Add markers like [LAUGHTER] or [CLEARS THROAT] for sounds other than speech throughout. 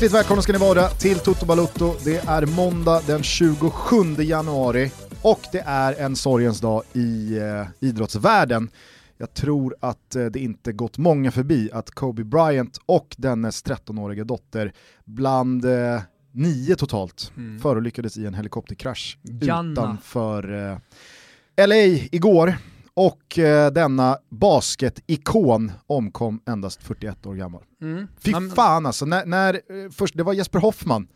Hjärtligt välkomna ska ni vara till Toto Balutto. Det är måndag den 27 januari och det är en sorgens dag i eh, idrottsvärlden. Jag tror att eh, det inte gått många förbi att Kobe Bryant och dennes 13-åriga dotter bland eh, nio totalt mm. förolyckades i en helikopterkrasch Janna. utanför eh, LA igår. Och eh, denna basketikon omkom endast 41 år gammal. Mm. Fy fan alltså, när, när, eh, först, det var Jesper Hoffman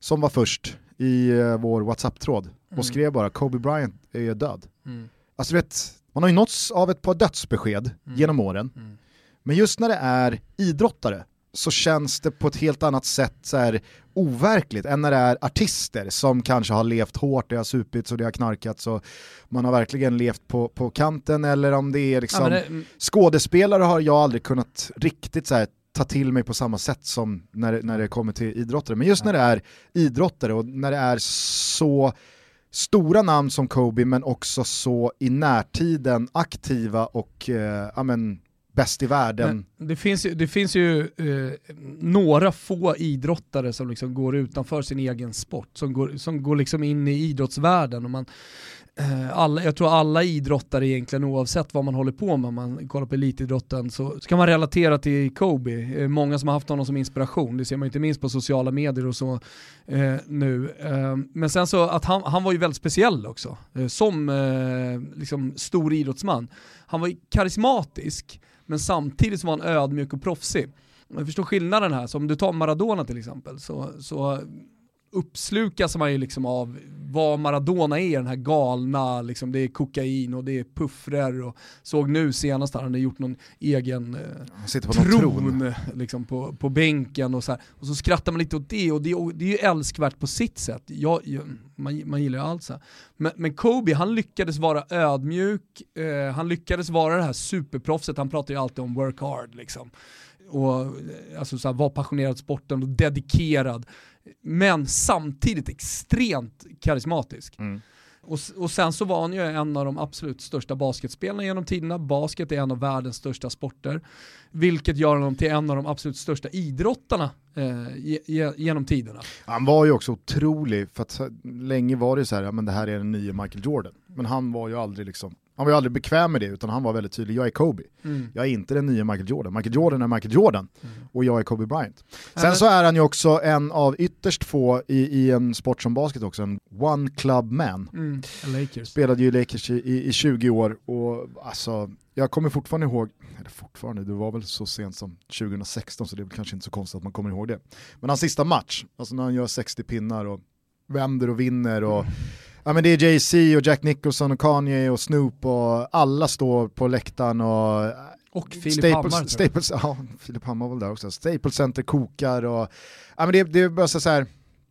som var först i eh, vår WhatsApp-tråd mm. och skrev bara Kobe Bryant är död. Mm. Alltså vet, man har ju nåtts av ett par dödsbesked mm. genom åren, mm. men just när det är idrottare så känns det på ett helt annat sätt så här overkligt än när det är artister som kanske har levt hårt, det har supits och det har knarkats och man har verkligen levt på, på kanten eller om det är liksom, ja, det... skådespelare har jag aldrig kunnat riktigt så här, ta till mig på samma sätt som när, när det kommer till idrottare. Men just när det är idrottare och när det är så stora namn som Kobe men också så i närtiden aktiva och eh, amen, bäst i världen. Men det finns ju, det finns ju eh, några få idrottare som liksom går utanför sin egen sport, som går, som går liksom in i idrottsvärlden. Och man, eh, alla, jag tror alla idrottare egentligen, oavsett vad man håller på med, om man kollar på elitidrotten, så, så kan man relatera till Kobe. Eh, många som har haft honom som inspiration, det ser man inte minst på sociala medier och så eh, nu. Eh, men sen så att han, han var ju väldigt speciell också, eh, som eh, liksom stor idrottsman. Han var karismatisk, men samtidigt så var han ödmjuk och proffsig. Jag förstår skillnaden här, så om du tar Maradona till exempel, så, så uppslukas man ju liksom av vad Maradona är, den här galna, liksom, det är kokain och det är puffrer och såg nu senast han hade gjort någon egen eh, på tron, tron. Liksom, på, på bänken och så här. Och så skrattar man lite åt det och det, och det är ju älskvärt på sitt sätt. Jag, jag, man, man gillar ju allt så men, men, Kobe, han lyckades vara ödmjuk, eh, han lyckades vara det här superproffset, han pratar ju alltid om work hard liksom och eh, alltså så här, var passionerad sporten och dedikerad men samtidigt extremt karismatisk. Mm. Och, och sen så var han ju en av de absolut största basketspelarna genom tiderna. Basket är en av världens största sporter, vilket gör honom till en av de absolut största idrottarna eh, genom tiderna. Han var ju också otrolig, för att länge var det så här, ja, men det här är den nya Michael Jordan. Men han var ju aldrig liksom han var ju aldrig bekväm med det utan han var väldigt tydlig, jag är Kobe. Mm. Jag är inte den nya Michael Jordan. Michael Jordan är Michael Jordan mm. och jag är Kobe Bryant. Sen så är han ju också en av ytterst få i, i en sport som basket också, en one club man. Mm. Lakers. Spelade ju Lakers i, i, i 20 år och alltså, jag kommer fortfarande ihåg, eller fortfarande, det var väl så sent som 2016 så det är väl kanske inte så konstigt att man kommer ihåg det. Men hans sista match, alltså när han gör 60 pinnar och vänder och vinner och Ja men det är Jay-Z och Jack Nicholson och Kanye och Snoop och alla står på läktaren och och Filip Hammar. Staples, ja, Filip Hammar var där också. Staples Center kokar och, ja men det, det är bara så här,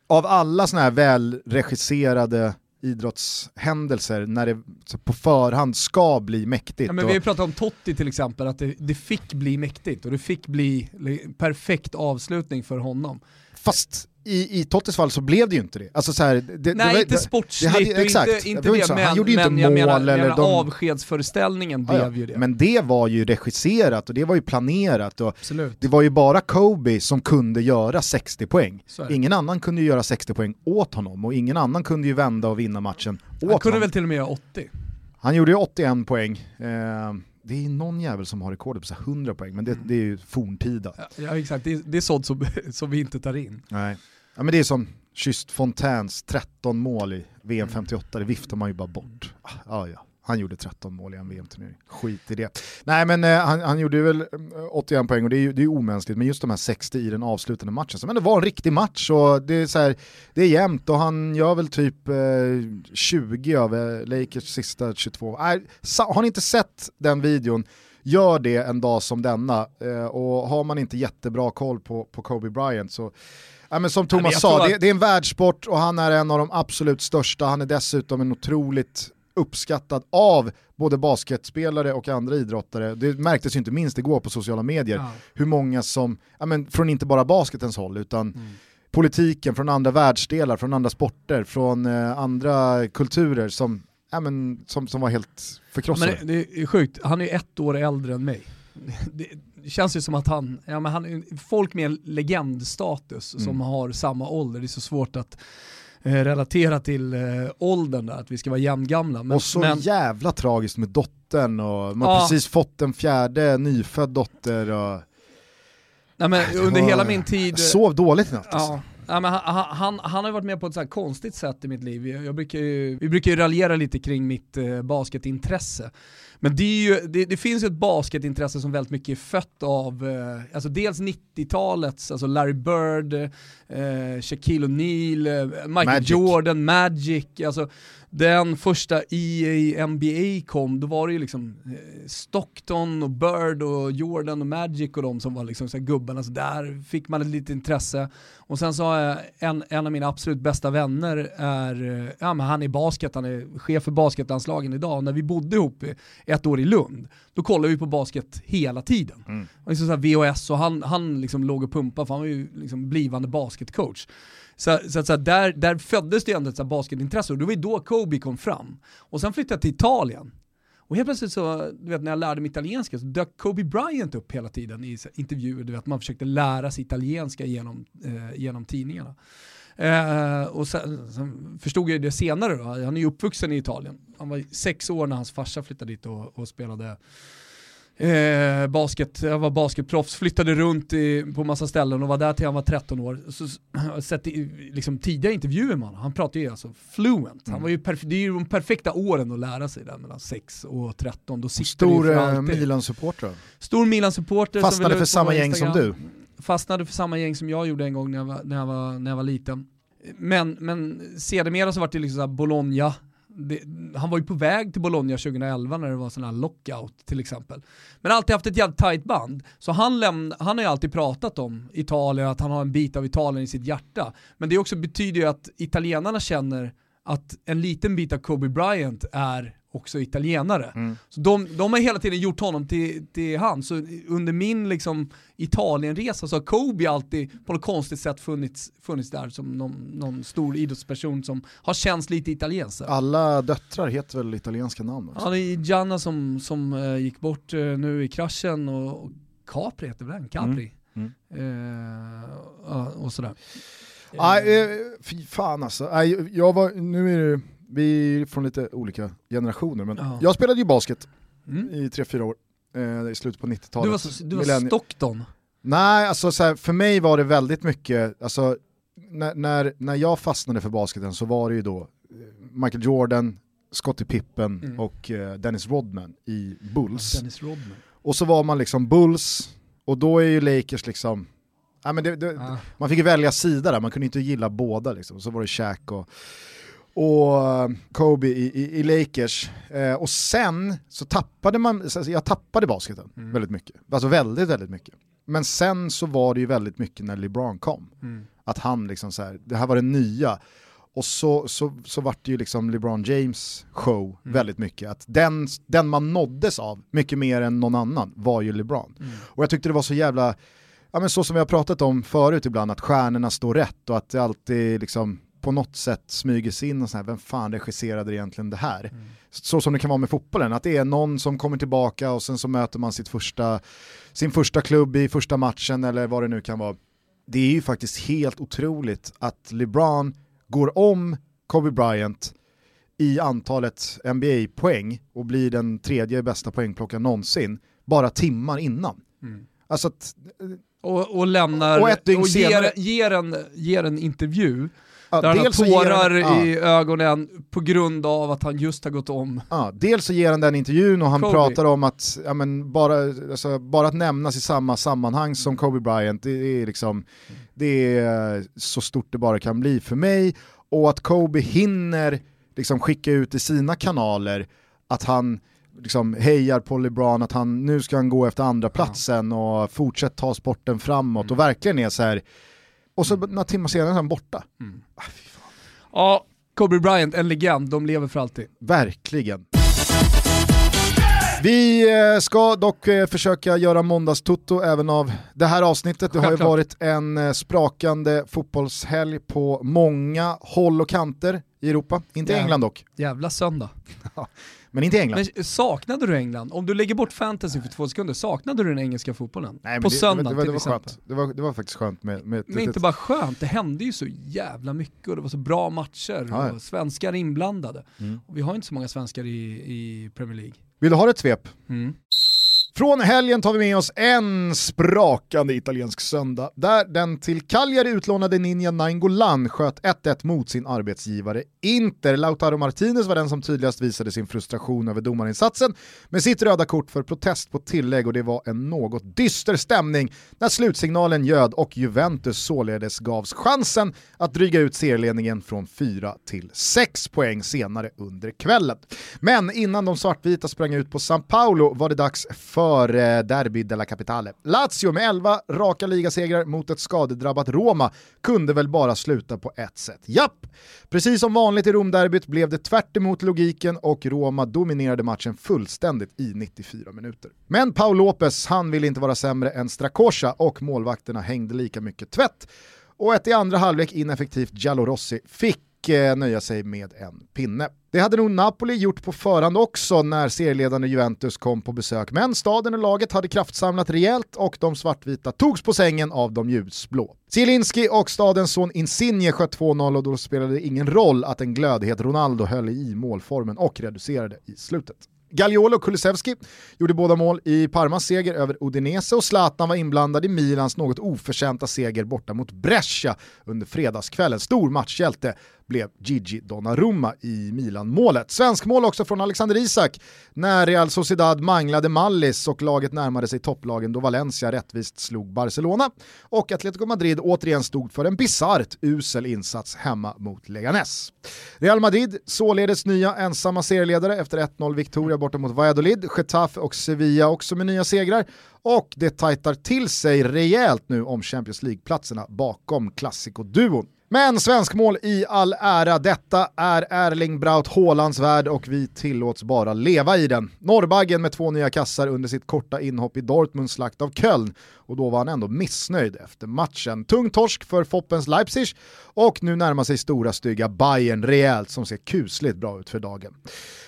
av alla sådana här välregisserade idrottshändelser när det på förhand ska bli mäktigt. Ja, men vi har pratat om Totti till exempel, att det, det, fick bli mäktigt och det fick bli perfekt avslutning för honom. Fast i, i Tottis fall så blev det ju inte det. Alltså så här, det Nej, det inte sportsligt hade, exakt, inte, inte det, det men, han gjorde ju inte mål. Jag menar, eller menar, de... avskedsföreställningen blev ja, ju det. Men det var ju regisserat och det var ju planerat. Och det var ju bara Kobe som kunde göra 60 poäng. Ingen annan kunde ju göra 60 poäng åt honom och ingen annan kunde ju vända och vinna matchen åt honom. Han kunde honom. väl till och med göra 80? Han gjorde ju 81 poäng. Eh, det är någon jävel som har rekordet på 100 poäng, men det, mm. det är ju forntida. Ja, ja exakt, det är, det är sånt som, [LAUGHS] som vi inte tar in. Nej. Ja, men det är som Just Fontaines 13 mål i VM 58, det viftar man ju bara bort. Ah, ja. Han gjorde 13 mål i en VM-turnering. Skit i det. Nej men eh, han, han gjorde väl 81 eh, poäng och det är ju det är omänskligt, men just de här 60 i den avslutande matchen, som ändå var en riktig match och det är, så här, det är jämnt och han gör väl typ eh, 20 av Lakers sista 22. Äh, har ni inte sett den videon, gör det en dag som denna. Eh, och har man inte jättebra koll på, på Kobe Bryant så Ja, men som Thomas sa, att... det, det, är en världssport och han är en av de absolut största. Han är dessutom en otroligt uppskattad av både basketspelare och andra idrottare. Det märktes ju inte minst igår på sociala medier, ja. hur många som, ja, men från inte bara basketens håll, utan mm. politiken, från andra världsdelar, från andra sporter, från eh, andra kulturer som, ja, men, som, som var helt förkrossade. Men det, det är sjukt, han är ett år äldre än mig. Det, det känns ju som att han, ja, men han folk med legendstatus mm. som har samma ålder, det är så svårt att relatera till eh, åldern där, att vi ska vara jämngamla. Men, och så men... jävla tragiskt med dottern och man har ja. precis fått en fjärde nyfödd dotter. Och... Nej, men under hela min tid... Jag sov dåligt i natt. Ja. Alltså. Ja, men han, han, han har varit med på ett så konstigt sätt i mitt liv. Jag brukar ju, vi brukar ju raljera lite kring mitt eh, basketintresse. Men det, ju, det, det, finns ju ett basketintresse som väldigt mycket är fött av, eh, alltså dels 90-talets, alltså Larry Bird, eh, Shaquille O'Neal, eh, Michael Magic. Jordan, Magic, alltså den första EA NBA kom, då var det ju liksom eh, Stockton och Bird och Jordan och Magic och de som var liksom så gubbarna, så där fick man ett litet intresse. Och sen så har jag en, en av mina absolut bästa vänner är, eh, ja men han är basket, han är chef för basketlandslagen idag. När vi bodde ihop ett år i Lund, då kollade vi på basket hela tiden. Mm. Liksom så VHS och han, han liksom låg och pumpade för han var ju liksom blivande basketcoach. Så, så, så där, där föddes det ändå ett så basketintresse och det var ju då Kobe kom fram. Och sen flyttade jag till Italien. Och helt plötsligt så, du vet när jag lärde mig italienska så dök Kobe Bryant upp hela tiden i intervjuer, du vet man försökte lära sig italienska genom, eh, genom tidningarna. Eh, och sen, sen, förstod jag det senare då, han är ju uppvuxen i Italien. Han var sex år när hans farsa flyttade dit och, och spelade eh, basket, jag var basketproffs, flyttade runt i, på massa ställen och var där till han var 13 år. Så, har sett liksom, tidiga intervjuer med honom, han pratar ju alltså fluent. Han mm. var ju det är ju de perfekta åren att lära sig där mellan 6 och 13. Då Stor eh, Milan-supporter? Stor Milan-supporter. Fastnade för samma gäng som du? Fastnade för samma gäng som jag gjorde en gång när jag var, när jag var, när jag var liten. Men, men sedermera så var det liksom så Bologna, det, han var ju på väg till Bologna 2011 när det var sån här lockout till exempel. Men alltid haft ett jävligt tight band. Så han, lämn, han har ju alltid pratat om Italien, att han har en bit av Italien i sitt hjärta. Men det också betyder ju att italienarna känner att en liten bit av Kobe Bryant är också italienare. Mm. Så de, de har hela tiden gjort honom till, till han. Så under min liksom, Italienresa så har Kobe alltid på något konstigt sätt funnits, funnits där som någon, någon stor idrottsperson som har känts lite italiensk. Alla döttrar heter väl italienska namn också? Ja, det är Gianna som, som uh, gick bort uh, nu i kraschen och, och Capri heter väl den? Capri? Mm. Mm. Uh, och sådär. Nej, fy fan alltså. jag var, nu är det vi är från lite olika generationer, men ja. jag spelade ju basket mm. i tre fyra år, eh, i slutet på 90-talet. Du var, så, du var Stockton? Nej, alltså så här, för mig var det väldigt mycket, alltså, när, när, när jag fastnade för basketen så var det ju då eh, Michael Jordan, Scottie Pippen mm. och uh, Dennis Rodman i Bulls. Dennis Rodman. Och så var man liksom Bulls, och då är ju Lakers liksom, ja, men det, det, ah. man fick ju välja sida där, man kunde inte gilla båda liksom. Så var det Shaq och och eh, Kobe i, i, i Lakers. Eh, och sen så tappade man, alltså jag tappade basketen mm. väldigt mycket. Alltså väldigt, väldigt mycket. Men sen så var det ju väldigt mycket när LeBron kom. Mm. Att han liksom så här, det här var det nya. Och så, så, så vart det ju liksom LeBron James show mm. väldigt mycket. Att den, den man nåddes av, mycket mer än någon annan, var ju LeBron. Mm. Och jag tyckte det var så jävla, ja men så som vi har pratat om förut ibland, att stjärnorna står rätt och att det alltid liksom på något sätt smyger sig in och så här, vem fan regisserade egentligen det här? Mm. Så som det kan vara med fotbollen, att det är någon som kommer tillbaka och sen så möter man sitt första, sin första klubb i första matchen eller vad det nu kan vara. Det är ju faktiskt helt otroligt att LeBron går om Kobe Bryant i antalet NBA-poäng och blir den tredje bästa poängplockaren någonsin bara timmar innan. Mm. Alltså att, och, och lämnar, och, och ger, ger, en, ger en intervju Ja, där han har tårar han, i ögonen på grund av att han just har gått om. Ja, dels så ger han den intervjun och han Kobe. pratar om att ja, men bara, alltså, bara att nämnas i samma sammanhang som Kobe Bryant, det är, liksom, det är så stort det bara kan bli för mig. Och att Kobe hinner liksom, skicka ut i sina kanaler att han liksom hejar på LeBron, att han, nu ska han gå efter andra platsen och fortsätta ta sporten framåt mm. och verkligen är så här och så några timmar senare är han borta. Mm. Ah, ja, Kobe Bryant, en legend, de lever för alltid. Verkligen. Vi eh, ska dock eh, försöka göra måndagstutto även av det här avsnittet. Det har ju varit en eh, sprakande fotbollshelg på många håll och kanter i Europa. Inte ja. England dock. Jävla söndag. Men inte England. Men saknade du England? Om du lägger bort fantasy för två sekunder, saknade du den engelska fotbollen? Nej, på det, söndagen det, var, det, var till skönt. Det, var, det var faktiskt skönt med, med Men inte bara skönt, det hände ju så jävla mycket och det var så bra matcher ja, och svenskar inblandade. Mm. Och vi har inte så många svenskar i, i Premier League. Vill du ha ett svep? Mm. Från helgen tar vi med oss en sprakande italiensk söndag där den till Cagliari utlånade Ninja Nainggolan sköt 1-1 mot sin arbetsgivare Inter. Lautaro Martinez var den som tydligast visade sin frustration över domarinsatsen med sitt röda kort för protest på tillägg och det var en något dyster stämning när slutsignalen ljöd och Juventus således gavs chansen att dryga ut serieledningen från 4 till 6 poäng senare under kvällen. Men innan de svartvita sprang ut på San Paolo var det dags för för eh, Derby della Capitale. Lazio med 11 raka ligasegrar mot ett skadedrabbat Roma kunde väl bara sluta på ett sätt. Japp! Precis som vanligt i Romderbyt blev det tvärt logiken och Roma dominerade matchen fullständigt i 94 minuter. Men Paul Lopez, han ville inte vara sämre än Strakosha och målvakterna hängde lika mycket tvätt. Och ett i andra halvlek ineffektivt Giallo Rossi och eh, nöja sig med en pinne. Det hade nog Napoli gjort på förhand också när serieledande Juventus kom på besök, men staden och laget hade kraftsamlat rejält och de svartvita togs på sängen av de ljusblå. Zielinski och stadens son Insigne sköt 2-0 och då spelade det ingen roll att en glödhet Ronaldo höll i målformen och reducerade i slutet. Gagliolo och Kulusevski gjorde båda mål i Parmas seger över Udinese och Zlatan var inblandad i Milans något oförtjänta seger borta mot Brescia under fredagskvällen. Stor matchhjälte blev Gigi Donnarumma i Milan-målet. Svensk mål också från Alexander Isak när Real Sociedad manglade Mallis och laget närmade sig topplagen då Valencia rättvist slog Barcelona och Atletico Madrid återigen stod för en bisarrt usel insats hemma mot Leganes. Real Madrid således nya ensamma serieledare efter 1-0 Victoria borta mot Valladolid, Getafe och Sevilla också med nya segrar och det tajtar till sig rejält nu om Champions League-platserna bakom klassikoduon. Men svensk mål i all ära, detta är Erling Braut Haalands värld och vi tillåts bara leva i den. Norrbaggen med två nya kassar under sitt korta inhopp i Dortmunds slakt av Köln och då var han ändå missnöjd efter matchen. Tung torsk för Foppens Leipzig och nu närmar sig stora stygga Bayern rejält som ser kusligt bra ut för dagen.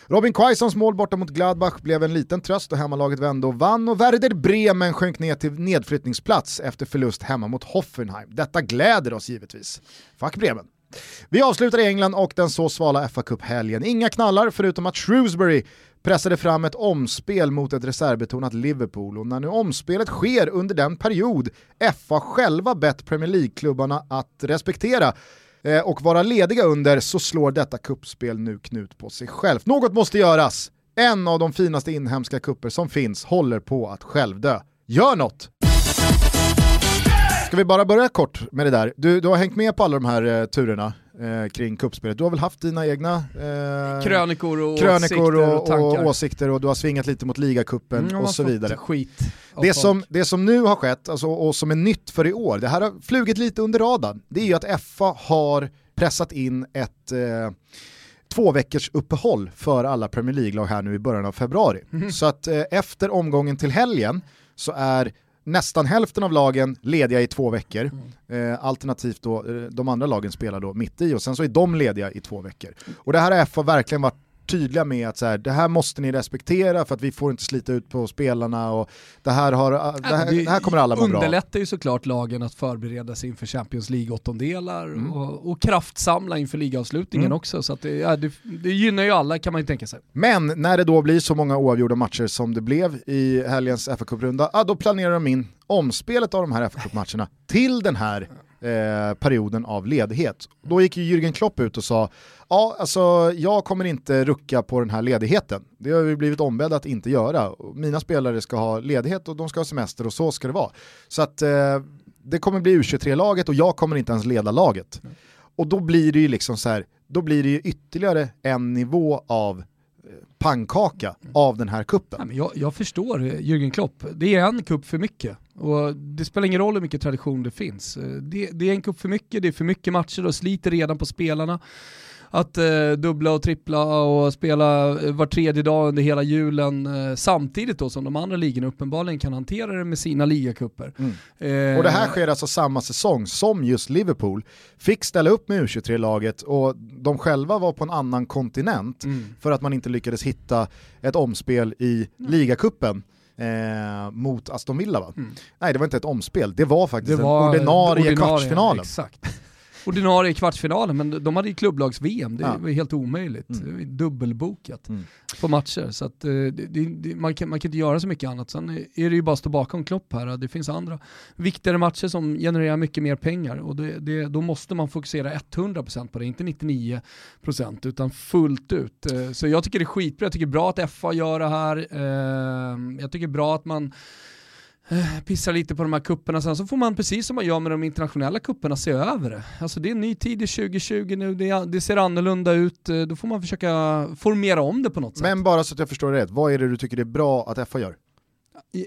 Robin Quaisons mål borta mot Gladbach blev en liten tröst och hemmalaget vände och vann och Werder Bremen sjönk ner till nedflyttningsplats efter förlust hemma mot Hoffenheim. Detta gläder oss givetvis. Fuck Bremen. Vi avslutar i England och den så svala fa Cup-helgen. Inga knallar förutom att Shrewsbury pressade fram ett omspel mot ett reservbetonat Liverpool och när nu omspelet sker under den period FA själva bett Premier League-klubbarna att respektera eh, och vara lediga under så slår detta kuppspel nu knut på sig själv. Något måste göras. En av de finaste inhemska kupper som finns håller på att självdö. Gör något! Ska vi bara börja kort med det där? Du, du har hängt med på alla de här eh, turerna eh, kring kuppspelet. Du har väl haft dina egna eh, krönikor, och, krönikor åsikter och, och, och, åsikter och du har svingat lite mot ligacupen mm, och så vidare. Skit det, som, det som nu har skett alltså, och som är nytt för i år, det här har flugit lite under radarn, det är ju att FA har pressat in ett eh, två veckors uppehåll för alla Premier League-lag här nu i början av februari. Mm. Så att eh, efter omgången till helgen så är nästan hälften av lagen lediga i två veckor. Mm. Eh, alternativt då, eh, de andra lagen spelar då mitt i och sen så är de lediga i två veckor. Och det här har FA verkligen varit tydliga med att så här, det här måste ni respektera för att vi får inte slita ut på spelarna och det här, har, det här, det här kommer alla må bra. Det underlättar ju såklart lagen att förbereda sig inför Champions League-åttondelar mm. och, och kraftsamla inför ligavslutningen mm. också. Så att det, ja, det, det, gynnar ju alla kan man ju tänka sig. Men när det då blir så många oavgjorda matcher som det blev i helgens fa Cup-runda, ja, då planerar de in omspelet av de här fa Cup-matcherna till den här eh, perioden av ledighet. Då gick ju Jürgen Klopp ut och sa, ja alltså jag kommer inte rucka på den här ledigheten. Det har vi blivit ombedda att inte göra. Mina spelare ska ha ledighet och de ska ha semester och så ska det vara. Så att eh, det kommer bli U23-laget och jag kommer inte ens leda laget. Mm. Och då blir det ju liksom så här, då blir det ju ytterligare en nivå av pannkaka av den här kuppen. Jag, jag, förstår eh, Jürgen Klopp, det är en kupp för mycket. Och det spelar ingen roll hur mycket tradition det finns. Eh, det, det är en kupp för mycket, det är för mycket matcher och sliter redan på spelarna att eh, dubbla och trippla och spela eh, var tredje dag under hela julen eh, samtidigt då som de andra ligorna uppenbarligen kan hantera det med sina ligacuper. Mm. Eh, och det här sker alltså samma säsong som just Liverpool fick ställa upp med U23-laget och de själva var på en annan kontinent mm. för att man inte lyckades hitta ett omspel i mm. ligacupen. Eh, mot Aston Villa va? Mm. Nej det var inte ett omspel, det var faktiskt det var ordinarie, ordinarie kvartsfinalen. Exakt ordinarie kvartsfinalen, men de hade ju klubblags-VM, det ja. var helt omöjligt. Mm. Det var dubbelbokat mm. på matcher. Så att, eh, det, det, man, kan, man kan inte göra så mycket annat. Sen är det ju bara att stå bakom Klopp här, det finns andra viktigare matcher som genererar mycket mer pengar och det, det, då måste man fokusera 100% på det, inte 99% utan fullt ut. Eh, så jag tycker det är skitbra, jag tycker det är bra att FA gör det här, eh, jag tycker det är bra att man pissar lite på de här kupperna sen så får man precis som man gör med de internationella kupperna se över det. Alltså det är en ny tid i 2020 nu, det, det, ser annorlunda ut, eh, då får man försöka formera om det på något sätt. Men bara så att jag förstår rätt, vad är det du tycker det är bra att FA gör?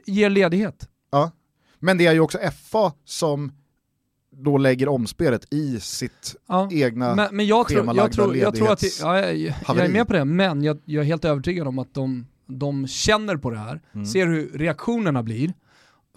Ger ledighet. Ja, men det är ju också FA som då lägger omspelet i sitt ja, egna men, men jag tror, jag tror, jag tror att det, ja, jag, jag, är med på det, men jag, jag, är helt övertygad om att de, de känner på det här, mm. ser hur reaktionerna blir,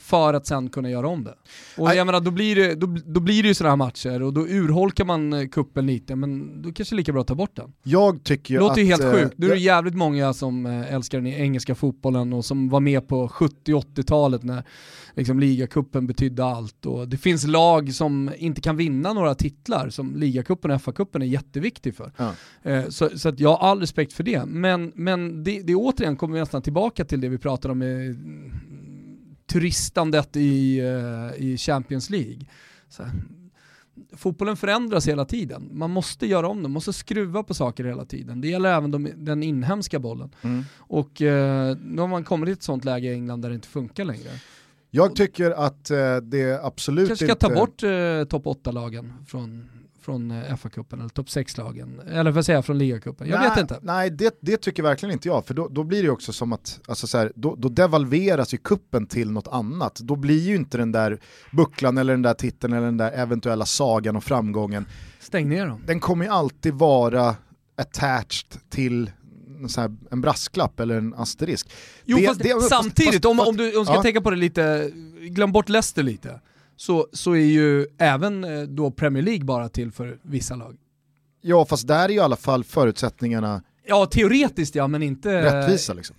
för att sen kunna göra om det. Och jag menar, då blir det, då, då blir det ju sådana här matcher och då urholkar man eh, kuppen lite, men då kanske det är lika bra att ta bort den. Jag tycker ju Låter ju helt sjukt, nu är det jävligt många som eh, älskar den engelska fotbollen och som var med på 70-80-talet när liksom, ligacupen betydde allt. Och det finns lag som inte kan vinna några titlar, som ligacupen och FA-cupen är jätteviktig för. Ja. Eh, så, så att jag har all respekt för det. Men, men det, det återigen kommer vi nästan tillbaka till det vi pratade om med turistandet i, uh, i Champions League. Så, fotbollen förändras hela tiden. Man måste göra om det, man måste skruva på saker hela tiden. Det gäller även de, den inhemska bollen. Mm. Och uh, nu har man kommit till ett sånt läge i England där det inte funkar längre. Jag tycker att uh, det absolut inte... kanske ska ta bort uh, topp 8-lagen från från eh, FA-cupen eller topp 6-lagen, eller vad säger jag, från ligacupen? Jag nej, vet inte. Nej, det, det tycker verkligen inte jag, för då, då blir det också som att, alltså så här, då, då devalveras ju kuppen till något annat. Då blir ju inte den där bucklan eller den där titeln eller den där eventuella sagan och framgången. Stäng ner dem. Den kommer ju alltid vara attached till här, en brasklapp eller en asterisk. Jo det, fast det, samtidigt, fast, om, om, du, om ska ja. tänka på det lite, glöm bort Leicester lite så, så är ju även eh, då Premier League bara till för vissa lag. Ja fast där är ju i alla fall förutsättningarna Ja teoretiskt ja men inte rättvisa liksom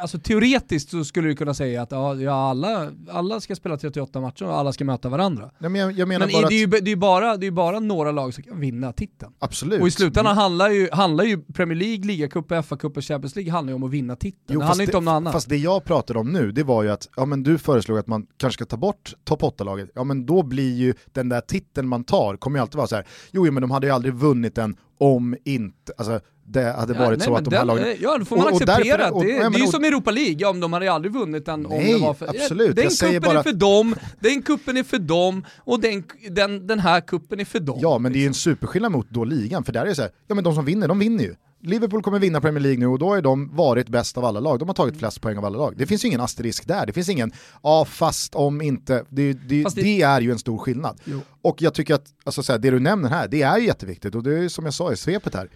alltså teoretiskt så skulle du kunna säga att ja, alla, alla ska spela 38 matcher och alla ska möta varandra. Ja, men jag, jag men det, är ju, det, är bara, det är bara några lag som kan vinna titeln. Absolut. Och i slutändan handlar, ju, handlar ju Premier League, ligacup, FA-cup och Champions League handlar ju om att vinna titeln. Jo, det handlar inte om något annat. Fast det jag pratade om nu, det var ju att ja, men du föreslog att man kanske ska ta bort topp 8-laget. Ja men då blir ju den där titeln man tar, kommer ju alltid vara så här. jo men de hade ju aldrig vunnit den om inte, alltså det hade varit ja, så att de här lagen... Ja, då får man och, acceptera och därför, det. det är ju som Europa League, ja, om de hade aldrig vunnit den nej, om det var för... absolut. Den kuppen bara... är för dem, den kuppen är för dem och den, den, den här kuppen är för dem. Ja, men det är ju en superskillnad mot då ligan, för där är det så här, ja men de som vinner, de vinner ju. Liverpool kommer vinna Premier League nu och då har de varit bäst av alla lag. De har tagit flest poäng av alla lag. Det finns ju ingen asterisk där. Det finns ingen, ja fast om inte, det, det, det... det är ju en stor skillnad. Jo. Och jag tycker att alltså, så här, det du nämner här, det är ju jätteviktigt och det är som jag sa i svepet här.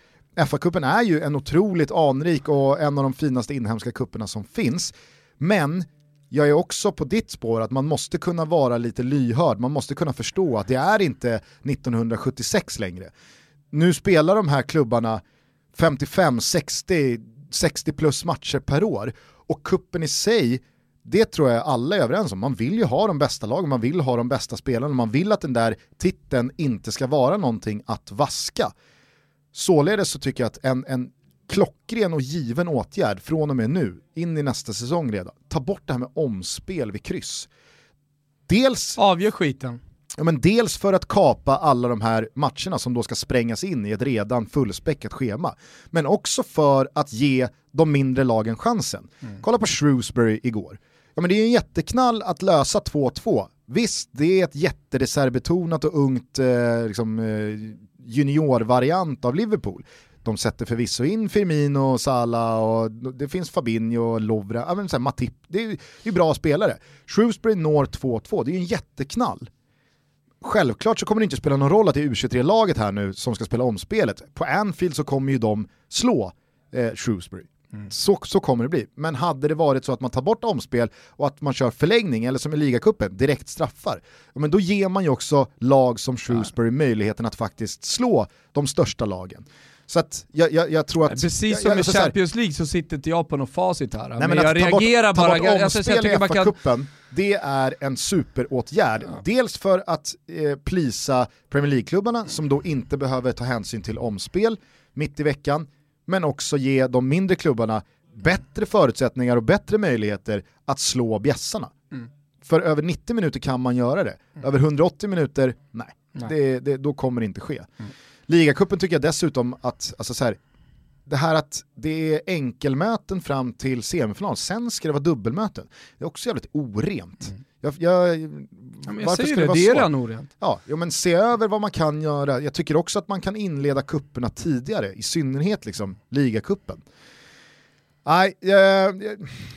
FA-cupen är ju en otroligt anrik och en av de finaste inhemska kupperna som finns. Men jag är också på ditt spår att man måste kunna vara lite lyhörd, man måste kunna förstå att det är inte 1976 längre. Nu spelar de här klubbarna 55, 60, 60 plus matcher per år och kuppen i sig det tror jag alla är överens om. Man vill ju ha de bästa lagen, man vill ha de bästa spelarna, man vill att den där titeln inte ska vara någonting att vaska. Således så tycker jag att en, en klockren och given åtgärd från och med nu, in i nästa säsong redan, ta bort det här med omspel vid kryss. Dels... Avgör skiten. Ja, men dels för att kapa alla de här matcherna som då ska sprängas in i ett redan fullspäckat schema, men också för att ge de mindre lagen chansen. Mm. Kolla på Shrewsbury igår. Ja, men det är en jätteknall att lösa 2-2. Visst, det är ett jättereservbetonat och ungt eh, liksom, eh, juniorvariant av Liverpool. De sätter förvisso in Firmino, Salah och det finns Fabinho, Lovra, ja, men så här, Matip. Det är, det är bra spelare. Shrewsbury når 2-2, det är ju en jätteknall. självklart så kommer det inte spela någon roll att det är U23-laget här nu som ska spela omspelet. På Anfield så kommer ju de slå eh, Shrewsbury. Mm. Så, så kommer det bli. Men hade det varit så att man tar bort omspel och att man kör förlängning, eller som i ligacupen, direkt straffar, men då ger man ju också lag som Shrewsbury möjligheten att faktiskt slå de största lagen. Så att jag, jag, jag tror att... Precis som jag, i Champions League så sitter inte jag på något facit här. Nej, men, men jag reagerar bort, bara... Ta bort omspel i FA-cupen, det är en superåtgärd. Ja. Dels för att eh, plisa Premier League-klubbarna som då inte behöver ta hänsyn till omspel mitt i veckan, men också ge de mindre klubbarna bättre förutsättningar och bättre möjligheter att slå bjässarna. Mm. För över 90 minuter kan man göra det. Mm. Över 180 minuter, nej. nej. Det, det, då kommer det inte ske. Mm. Ligacupen tycker jag dessutom att, alltså så här, det här att det är enkelmöten fram till semifinal, sen ska det vara dubbelmöten. Det är också jävligt orent. Mm. Jag, jag, ja, jag säger det, det, det är redan orent. Ja, ja, men se över vad man kan göra. Jag tycker också att man kan inleda kupperna tidigare, i synnerhet liksom ligacupen. Nej, jag,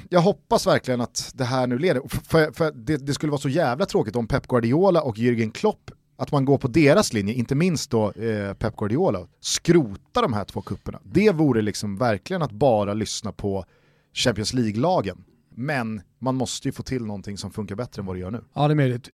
jag, hoppas verkligen att det här nu leder, för, för det, det, skulle vara så jävla tråkigt om Pep Guardiola och Jürgen Klopp att man går på deras linje, inte minst då eh, Pep Guardiola, skrota de här två kupperna. Det vore liksom verkligen att bara lyssna på Champions League-lagen. Men man måste ju få till någonting som funkar bättre än vad det gör nu. Ja, det är möjligt.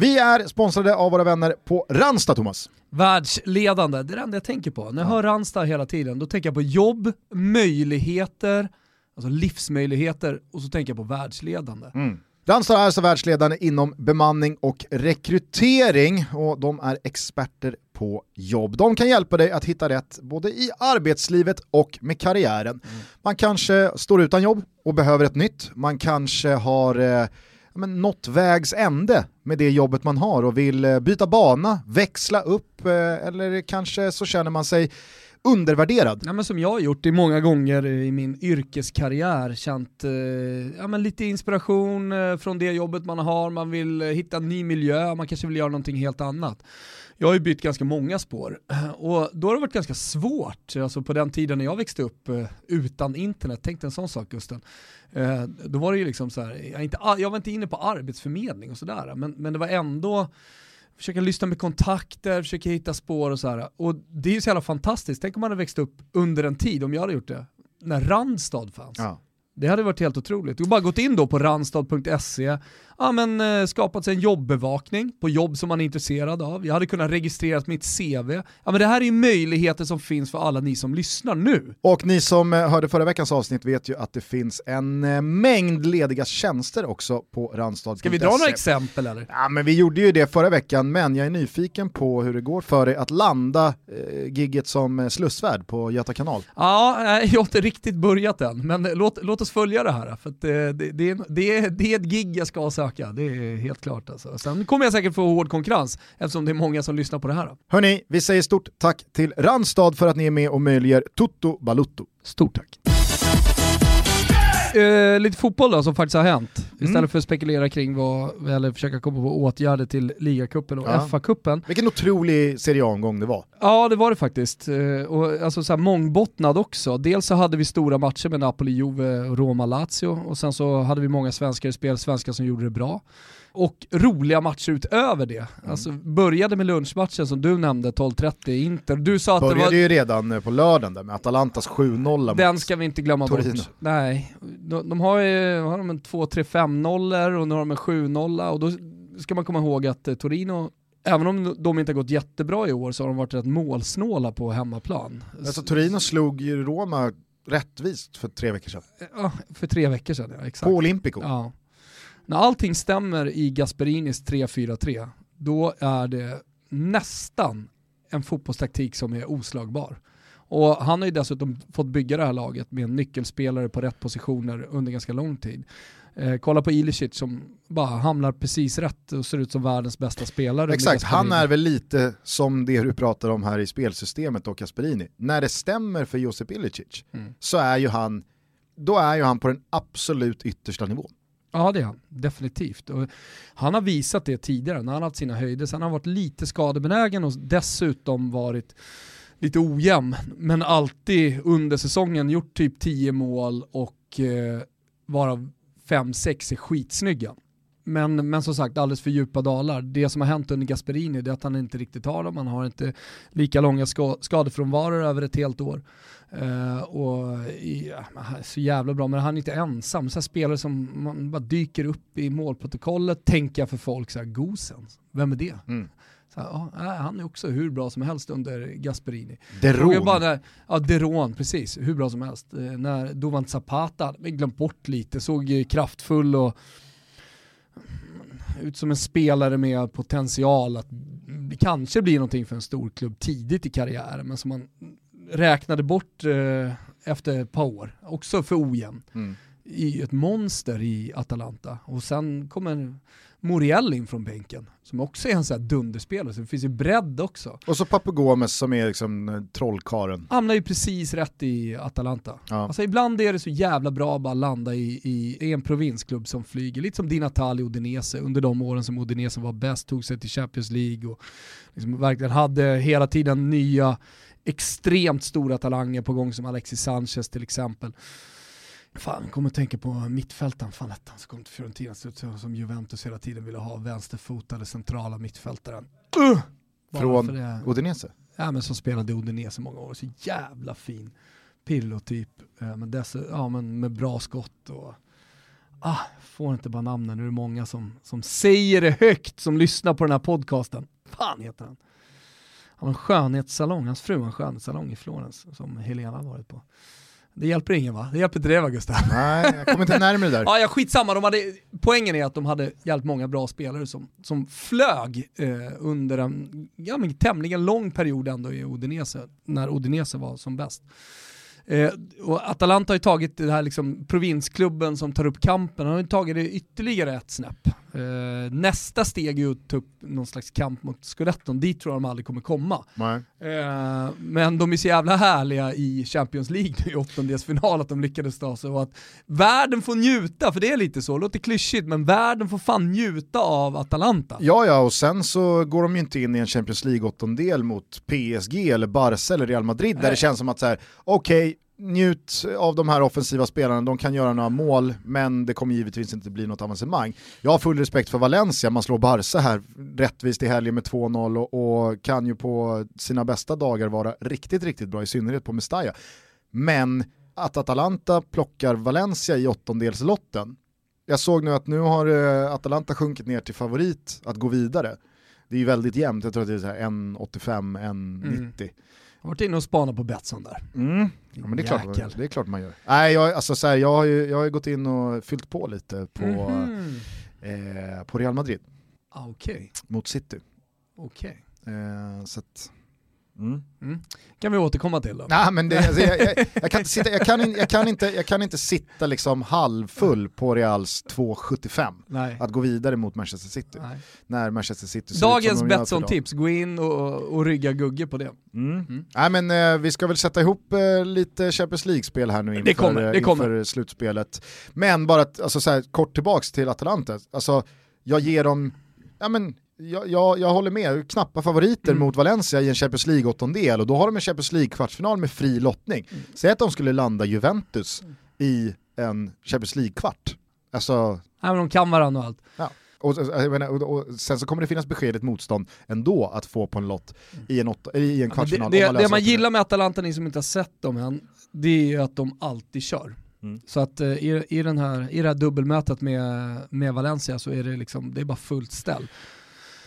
Vi är sponsrade av våra vänner på Ranstad, Thomas. Världsledande, det är det enda jag tänker på. När jag hör Ranstad hela tiden, då tänker jag på jobb, möjligheter, alltså livsmöjligheter och så tänker jag på världsledande. Mm. Randstad är alltså världsledande inom bemanning och rekrytering och de är experter på jobb. De kan hjälpa dig att hitta rätt både i arbetslivet och med karriären. Mm. Man kanske står utan jobb och behöver ett nytt. Man kanske har eh, men, nått vägs ände med det jobbet man har och vill eh, byta bana, växla upp eh, eller kanske så känner man sig undervärderad. Ja, men som jag har gjort det många gånger i min yrkeskarriär, känt eh, ja, men lite inspiration eh, från det jobbet man har, man vill eh, hitta en ny miljö, man kanske vill göra någonting helt annat. Jag har ju bytt ganska många spår [CLEARS THROAT] och då har det varit ganska svårt, alltså på den tiden när jag växte upp eh, utan internet, tänk en sån sak Gusten. Eh, då var det ju liksom så här, jag, inte, jag var inte inne på arbetsförmedling och sådär, men, men det var ändå försöka lyssna med kontakter, försöka hitta spår och så här. Och det är ju så jävla fantastiskt, tänk om man hade växt upp under en tid, om jag hade gjort det, när Randstad fanns. Ja. Det hade varit helt otroligt. Du har bara gått in då på randstad.se, ja, men, eh, skapat sig en jobbevakning på jobb som man är intresserad av. Jag hade kunnat registrera mitt CV. Ja, men det här är ju möjligheter som finns för alla ni som lyssnar nu. Och ni som eh, hörde förra veckans avsnitt vet ju att det finns en eh, mängd lediga tjänster också på randstad.se. Ska vi dra några exempel eller? Ja, men vi gjorde ju det förra veckan, men jag är nyfiken på hur det går för dig att landa eh, gigget som slussvärd på Göta kanal. Ja, jag har inte riktigt börjat än, men låt, låt oss följa det här. För det, det, det, det, det är ett gig jag ska söka öka, det är helt klart. Alltså. Sen kommer jag säkert få hård konkurrens eftersom det är många som lyssnar på det här. Hörni, vi säger stort tack till Randstad för att ni är med och möjliggör Toto Balutto. Stort tack. Uh, lite fotboll då som faktiskt har hänt. Istället mm. för att spekulera kring vad, eller försöka komma på åtgärder till ligacupen och ja. FA-cupen. Vilken otrolig Serie A-omgång det var. Ja det var det faktiskt. Uh, och alltså så här mångbottnad också. Dels så hade vi stora matcher med Napoli, Juve, Roma, Lazio och sen så hade vi många svenskar i spel, svenskar som gjorde det bra och roliga matcher utöver det. Mm. Alltså, började med lunchmatchen som du nämnde, 12.30 Inter. Du sa att började det var... ju redan eh, på lördagen där med Atalantas 7-0 Den ska vi inte glömma Torino. bort. Nej, de, de har ju har de en 2-3-5-0 och nu har de en 7-0 och då ska man komma ihåg att eh, Torino Även om de inte har gått jättebra i år så har de varit rätt målsnåla på hemmaplan. Alltså Torino slog ju Roma rättvist för tre veckor sedan. Ja, för tre veckor sedan ja, exakt. På Olympico. Ja. När allting stämmer i Gasperinis 3-4-3, då är det nästan en fotbollstaktik som är oslagbar. Och han har ju dessutom fått bygga det här laget med nyckelspelare på rätt positioner under ganska lång tid. Eh, kolla på Ilicic som bara hamnar precis rätt och ser ut som världens bästa spelare. Exakt, han är väl lite som det du pratar om här i spelsystemet och Gasperini. När det stämmer för Josip Ilicic mm. så är ju han, då är ju han på den absolut yttersta nivån. Ja det är han, definitivt. Och han har visat det tidigare när han har haft sina höjder. Sen har han varit lite skadebenägen och dessutom varit lite ojämn. Men alltid under säsongen gjort typ 10 mål och eh, varav 5-6 är skitsnygga. men, men som sagt, alldeles för djupa dalar. Det som har hänt under Gasperini är att han inte riktigt har dem, han har inte lika långa skadefrånvaror över ett helt år. Uh, och ja, så jävla bra, men han är inte ensam. Så här spelare som man bara dyker upp i målprotokollet, tänker jag för folk, så här, Gosen, vem är det? Mm. Så, ja, han är också hur bra som helst under Gasperini. Deron. Bara ja, Deron, precis. Hur bra som helst. Eh, när Dovan Zapata, glömt bort lite, såg kraftfull och ut som en spelare med potential att kanske bli någonting för en stor klubb tidigt i karriären, men som man räknade bort eh, efter ett par år, också för ojämn. Mm. I ett monster i Atalanta. Och sen kommer Muriel in från bänken, som också är en sån här dunderspelare, så det finns ju bredd också. Och så Papagomes som är liksom eh, trollkaren. Hamnar ju precis rätt i Atalanta. Ja. Alltså ibland är det så jävla bra att bara landa i, i, en provinsklubb som flyger, lite som Di Natale Udinese under de åren som Udinese var bäst, tog sig till Champions League och liksom verkligen hade hela tiden nya extremt stora talanger på gång som Alexis Sanchez till exempel. Fan, kommer att tänka på mittfältaren, fan hette han som kom till Fiorentina, som Juventus hela tiden ville ha, vänsterfotade centrala mittfältaren. Uh! Från Udinese? Ja men som spelade i Udinese många år, så jävla fin. Pirlo-typ, eh, men, dess, ja, men med bra skott och ah, får inte bara namnen, nu är det många som, som säger det högt som lyssnar på den här podcasten. Fan heter han. Han har en skönhetssalong, hans fru har en skönhetssalong i Florens som Helena har varit på. Det hjälper ingen va? Det hjälper inte det va Gustav? Nej, jag kommer inte närmare där. [LAUGHS] ja, ja, skitsamma. De hade, poängen är att de hade hjälpt många bra spelare som, som flög eh, under en ja, men tämligen lång period ändå i Odinese, när Odinese var som bäst. Eh, och Atalanta har ju tagit det här liksom provinsklubben som tar upp kampen, han har ju tagit det ytterligare ett snäpp. Eh, nästa steg är ju att ta upp någon slags kamp mot Scudetton, dit tror jag de aldrig kommer komma. Eh, men de är så jävla härliga i Champions League nu i åttondelsfinal att de lyckades ta sig och att världen får njuta, för det är lite så, låter klyschigt, men världen får fan njuta av Atalanta. Ja, ja, och sen så går de ju inte in i en Champions League-åttondel mot PSG eller Barca eller Real Madrid där Nej. det känns som att så här, okej, okay, njut av de här offensiva spelarna, de kan göra några mål, men det kommer givetvis inte bli något avancemang. Jag har full respekt för Valencia, man slår Barca här rättvist i helgen med 2-0 och, och, kan ju på sina bästa dagar vara riktigt, riktigt bra, i synnerhet på Mestalla. Men att Atalanta plockar Valencia i åttondelslotten, jag såg nu att nu har eh, Atalanta sjunkit ner till favorit att gå vidare. Det är ju väldigt jämnt, jag tror att det är 1,85, 1,90. Mm. Jag har varit inne och spanat på Betsson där. Mm. Ja, men det, är klart, det är klart man gör. Nej, jag, alltså, så här, jag, har ju, jag har gått in och fyllt på lite på, mm -hmm. eh, på Real Madrid. Ah, okay. Mot City. Okej. Okay. Eh, så att, Mm. Mm. Kan vi återkomma till då? Nej, men det, [LAUGHS] alltså, jag, jag, jag, kan inte sitta, jag, kan in, jag, kan inte, jag kan inte sitta liksom halvfull på Reals 2,75 att gå vidare mot Manchester City. Nej. När Manchester City Dagens Betsson-tips, gå in och, och rygga Gugge på det. Mm. mm. Nej, men, eh, vi ska väl sätta ihop eh, lite Champions League-spel här nu inför, det kommer, det kommer. inför slutspelet. Men bara att, alltså, så här, kort tillbaks till Atalanta, alltså, jag ger dem ja, men, jag, jag, jag, håller med, knappa favoriter mm. mot Valencia i en Champions League-åttondel och då har de en Champions League-kvartsfinal med fri lottning. Mm. Säg att de skulle landa Juventus mm. i en Champions League-kvart. Alltså... Ja, men de kan varandra och allt. Ja. Och, och, och, och, sen så kommer det finnas beskedet motstånd ändå att få på en lott i en, åtta, i en kvartsfinal. Ja, det, det, det man gillar med Atalanta, ni som inte har sett dem än, det är ju att de alltid kör. Mm. Så att uh, i, i, den här, i det här dubbelmötet med, med Valencia så är det, liksom, det är bara fullt ställ.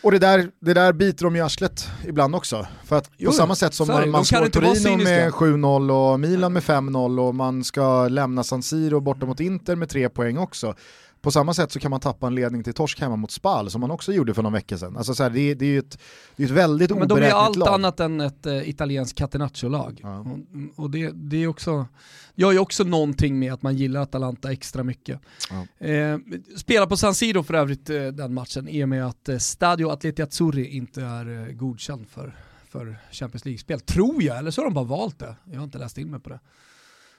Och det där, det där biter de i arslet ibland också. För att jo, på samma sätt som man, man slår Torino med 7-0 och Milan med 5-0 och man ska lämna San Siro borta mot Inter med 3 poäng också. På samma sätt så kan man tappa en ledning till torsk hemma mot Spal som man också gjorde för någon vecka sedan. Alltså så här, det, är, det är ju ett, det är ett väldigt lag. Men de är allt lag. annat än ett äh, italienskt catenaccio-lag. Ja. Och, och, det, det är också, gör ju också någonting med att man gillar Atalanta extra mycket. Ja. Eh, spelar på San Siro för övrigt eh, den matchen i och med att eh, Stadio Atleti Azzurri inte är eh, godkänd för, för Champions League-spel. Tror jag, eller så har de bara valt det. Jag har inte läst in mig på det.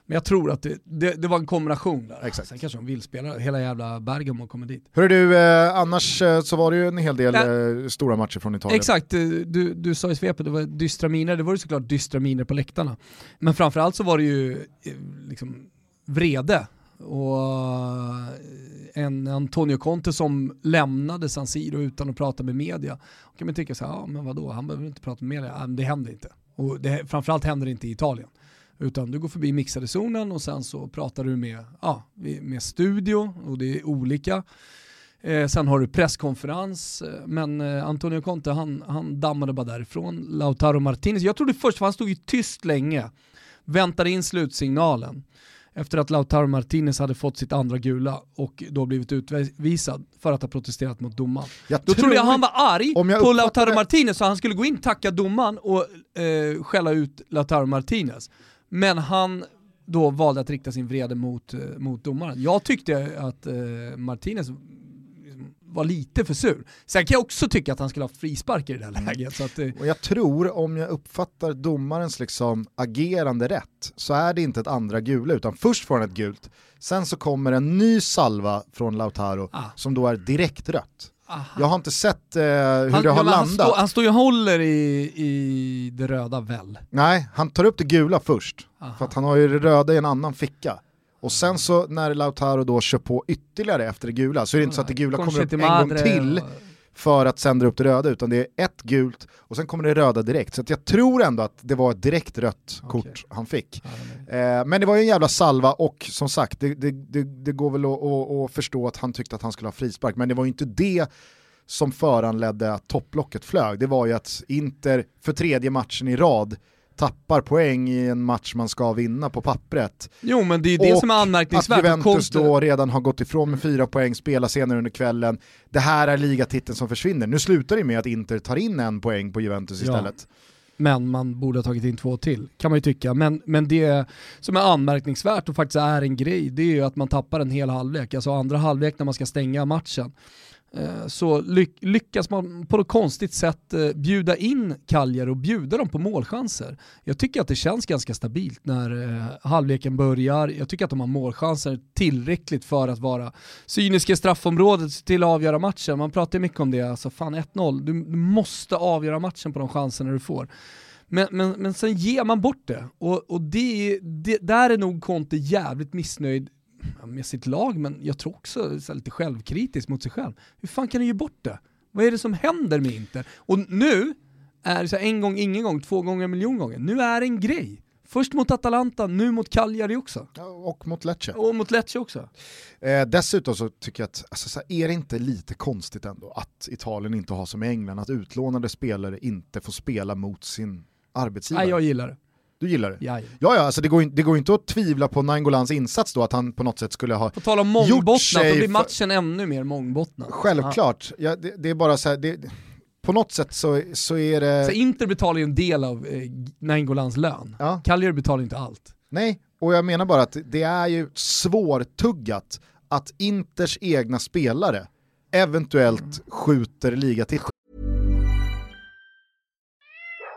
Men jag tror att det, det, det, var en kombination där. Exakt. Sen kanske de vill spela, hela jävla Bergamo kommer dit. Hörru du, eh, annars eh, så var det ju en hel del eh, stora matcher från Italien. Exakt, eh, du, du sa i svepet, det var dystra miner, det var ju såklart dystra miner på läktarna. Men framförallt så var det ju eh, liksom vrede Och en Antonio Conte som lämnade San Siro utan att prata med media. Då kan man tycka så här, ja men vadå, han behöver inte prata med media. Ja, det händer inte. Och det, framförallt händer det inte i Italien. Utan du går förbi mixade zonen och sen så pratar du med, ja, med studio och det är olika. Eh, sen har du presskonferens, eh, men eh, Antonio Conte han, han dammade bara därifrån. Lautaro Martinez, jag trodde först, för han stod ju tyst länge, väntade in slutsignalen efter att Lautaro Martinez hade fått sitt andra gula och då blivit utvisad för att ha protesterat mot domaren. Jag då trodde jag han var arg på Lautaro Martinez så han skulle gå in, tacka domaren och eh, skälla ut Lautaro Martinez. Men han då valde att rikta sin vrede mot, eh, mot domaren. Jag tyckte att eh, Martinez var lite för sur. Sen kan jag också tycka att han skulle ha frispark i det där mm. läget. Så att, eh. och jag tror, om jag uppfattar domarens liksom agerande rätt, så är det inte ett andra gula, utan först får han ett gult, sen så kommer en ny salva från Lautaro ah. som då är direkt rött. Aha. Jag har inte sett eh, hur han, det har landat. Han, stå, han står ju och håller i, i det röda väl? Nej, han tar upp det gula först. Aha. För att han har ju det röda i en annan ficka. Och sen så när Lautaro då kör på ytterligare efter det gula så är det inte så att det gula kommer upp en gång till för att sända upp det röda utan det är ett gult och sen kommer det röda direkt. Så jag tror ändå att det var ett direkt rött okay. kort han fick. eh, men det var ju en jävla salva och som sagt det, det, det, det går väl att, att, att, förstå att han tyckte att han skulle ha frispark men det var ju inte det som föranledde att topplocket flög. Det var ju att Inter för tredje matchen i rad tappar poäng i en match man ska vinna på pappret. Jo men det är det och som är anmärkningsvärt. att Juventus då redan har gått ifrån med fyra poäng, spelar senare under kvällen. Det här är ligatiteln som försvinner. Nu slutar det med att Inter tar in en poäng på Juventus istället. Ja. Men man borde ha tagit in två till, kan man ju tycka. Men, men det som är anmärkningsvärt och faktiskt är en grej, det är ju att man tappar en hel halvlek. Alltså andra halvlek när man ska stänga matchen Eh, så så lyckas man på något konstigt sätt eh, bjuda in Kaljer och bjuda dem på målchanser. Jag tycker att det känns ganska stabilt när eh, halvleken börjar. Jag tycker att de har målchanser tillräckligt för att vara cyniska i straffområdet till att avgöra matchen. Man pratar ju mycket om det, alltså fan 1-0, du, måste avgöra matchen på de chanserna du får. Men, men, men sen ger man bort det och, och det, det, där är nog Conte jävligt missnöjd med sitt lag, men jag tror också så lite självkritisk mot sig själv. Hur fan kan du ge bort det? Vad är det som händer med Inter? Och nu är det så en gång, ingen gång, två gånger, miljon gånger. Nu är det en grej. Först mot Atalanta, nu mot Cagliari också. Ja, och mot Lecce. Och mot Lecce också. Eh, dessutom så tycker jag att, alltså, så här, är det inte lite konstigt ändå att Italien inte har som i England, att utlånade spelare inte får spela mot sin arbetsgivare? Nej, jag gillar det. Du gillar det? Ja, ja, ja alltså det, går, det går inte att tvivla på Naingolans insats då, att han på något sätt skulle ha På tal om mångbottnat, då blir matchen för... ännu mer mångbottnad. Självklart, ja, det, det, är bara så här, det, på något sätt så, så är det... Så Inter betalar ju en del av eh, Naingolans lön, ja. Cagliari betalar inte allt. Nej, och jag menar bara att det är ju svårtuggat att Inters egna spelare eventuellt mm. skjuter ligatiteln.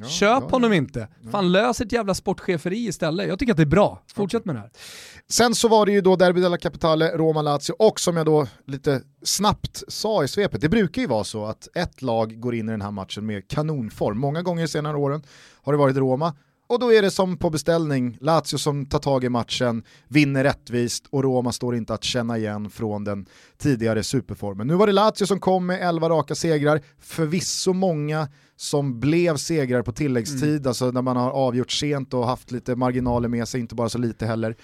Ja, Köp ja, honom inte. Fan lös ett jävla sportcheferi istället. Jag tycker att det är bra. Fortsätt med det här. Sen så var det ju då Derby della Capitale, Roma-Lazio och som jag då lite snabbt sa i svepet, det brukar ju vara så att ett lag går in i den här matchen med kanonform. Många gånger i senare åren har det varit Roma, och då är det som på beställning, Lazio som tar tag i matchen, vinner rättvist och Roma står inte att känna igen från den tidigare superformen. Nu var det Lazio som kom med 11 raka segrar, förvisso många som blev segrar på tilläggstid, mm. alltså när man har avgjort sent och haft lite marginaler med sig, inte bara så lite heller.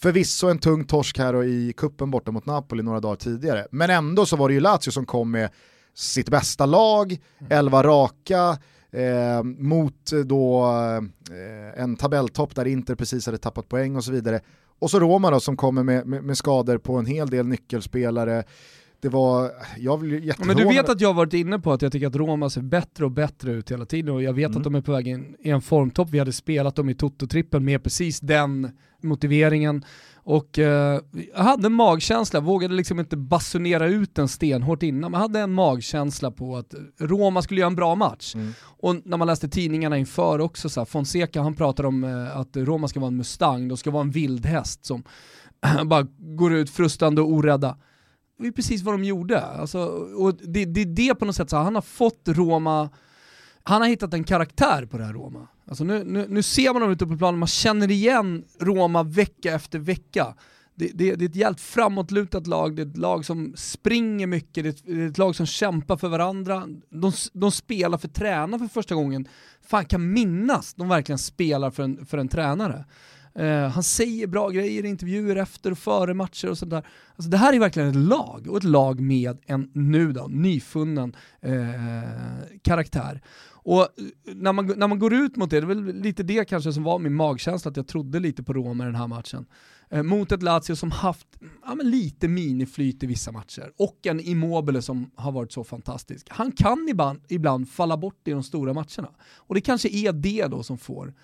Förvisso en tung torsk här i kuppen borta mot Napoli några dagar tidigare, men ändå så var det ju Lazio som kom med sitt bästa lag, 11 raka, eh, mot eh, då eh, en tabelltopp där Inter precis hade tappat poäng och så vidare. Och så Roma då som kommer med, med, med skador på en hel del nyckelspelare. Det var, jag vill Men du vet att jag har varit inne på att jag tycker att Roma ser bättre och bättre ut hela tiden och jag vet mm. att de är på väg in i en formtopp. Vi hade spelat dem i Toto-trippen med precis den motiveringen. Och eh, jag hade en magkänsla, vågade liksom inte basunera ut den stenhårt innan, men hade en magkänsla på att Roma skulle göra en bra match. Mm. Och när man läste tidningarna inför också, så här, Fonseca han pratar om eh, att Roma ska vara en Mustang, de ska vara en vildhäst som [CLEARS THROAT] bara går ut frustande och orädda. Det är precis vad de gjorde. Alltså, och det, det är det på något sätt, så han har fått Roma, han har hittat en karaktär på det här Roma. Alltså nu, nu, nu ser man dem ute på planen, man känner igen Roma vecka efter vecka. Det, det, det, är ett jävligt framåtlutat lag, det är ett lag som springer mycket, det är ett, det är ett lag som kämpar för varandra. De, de spelar för tränare för första gången. Fan kan minnas de verkligen spelar för en, för en tränare. Eh, han säger bra grejer i intervjuer efter och före matcher och sådär. Alltså det här är verkligen ett lag, och ett lag med en nu då, nyfunnen eh, karaktär. Och eh, när man, när man går ut mot det, det är väl lite det kanske som var min magkänsla, att jag trodde lite på Roma i den här matchen. Eh, mot ett Lazio som haft ja, men lite miniflyt i vissa matcher, och en Immobile som har varit så fantastisk. Han kan ibland, ibland falla bort i de stora matcherna. Och det kanske är det då som får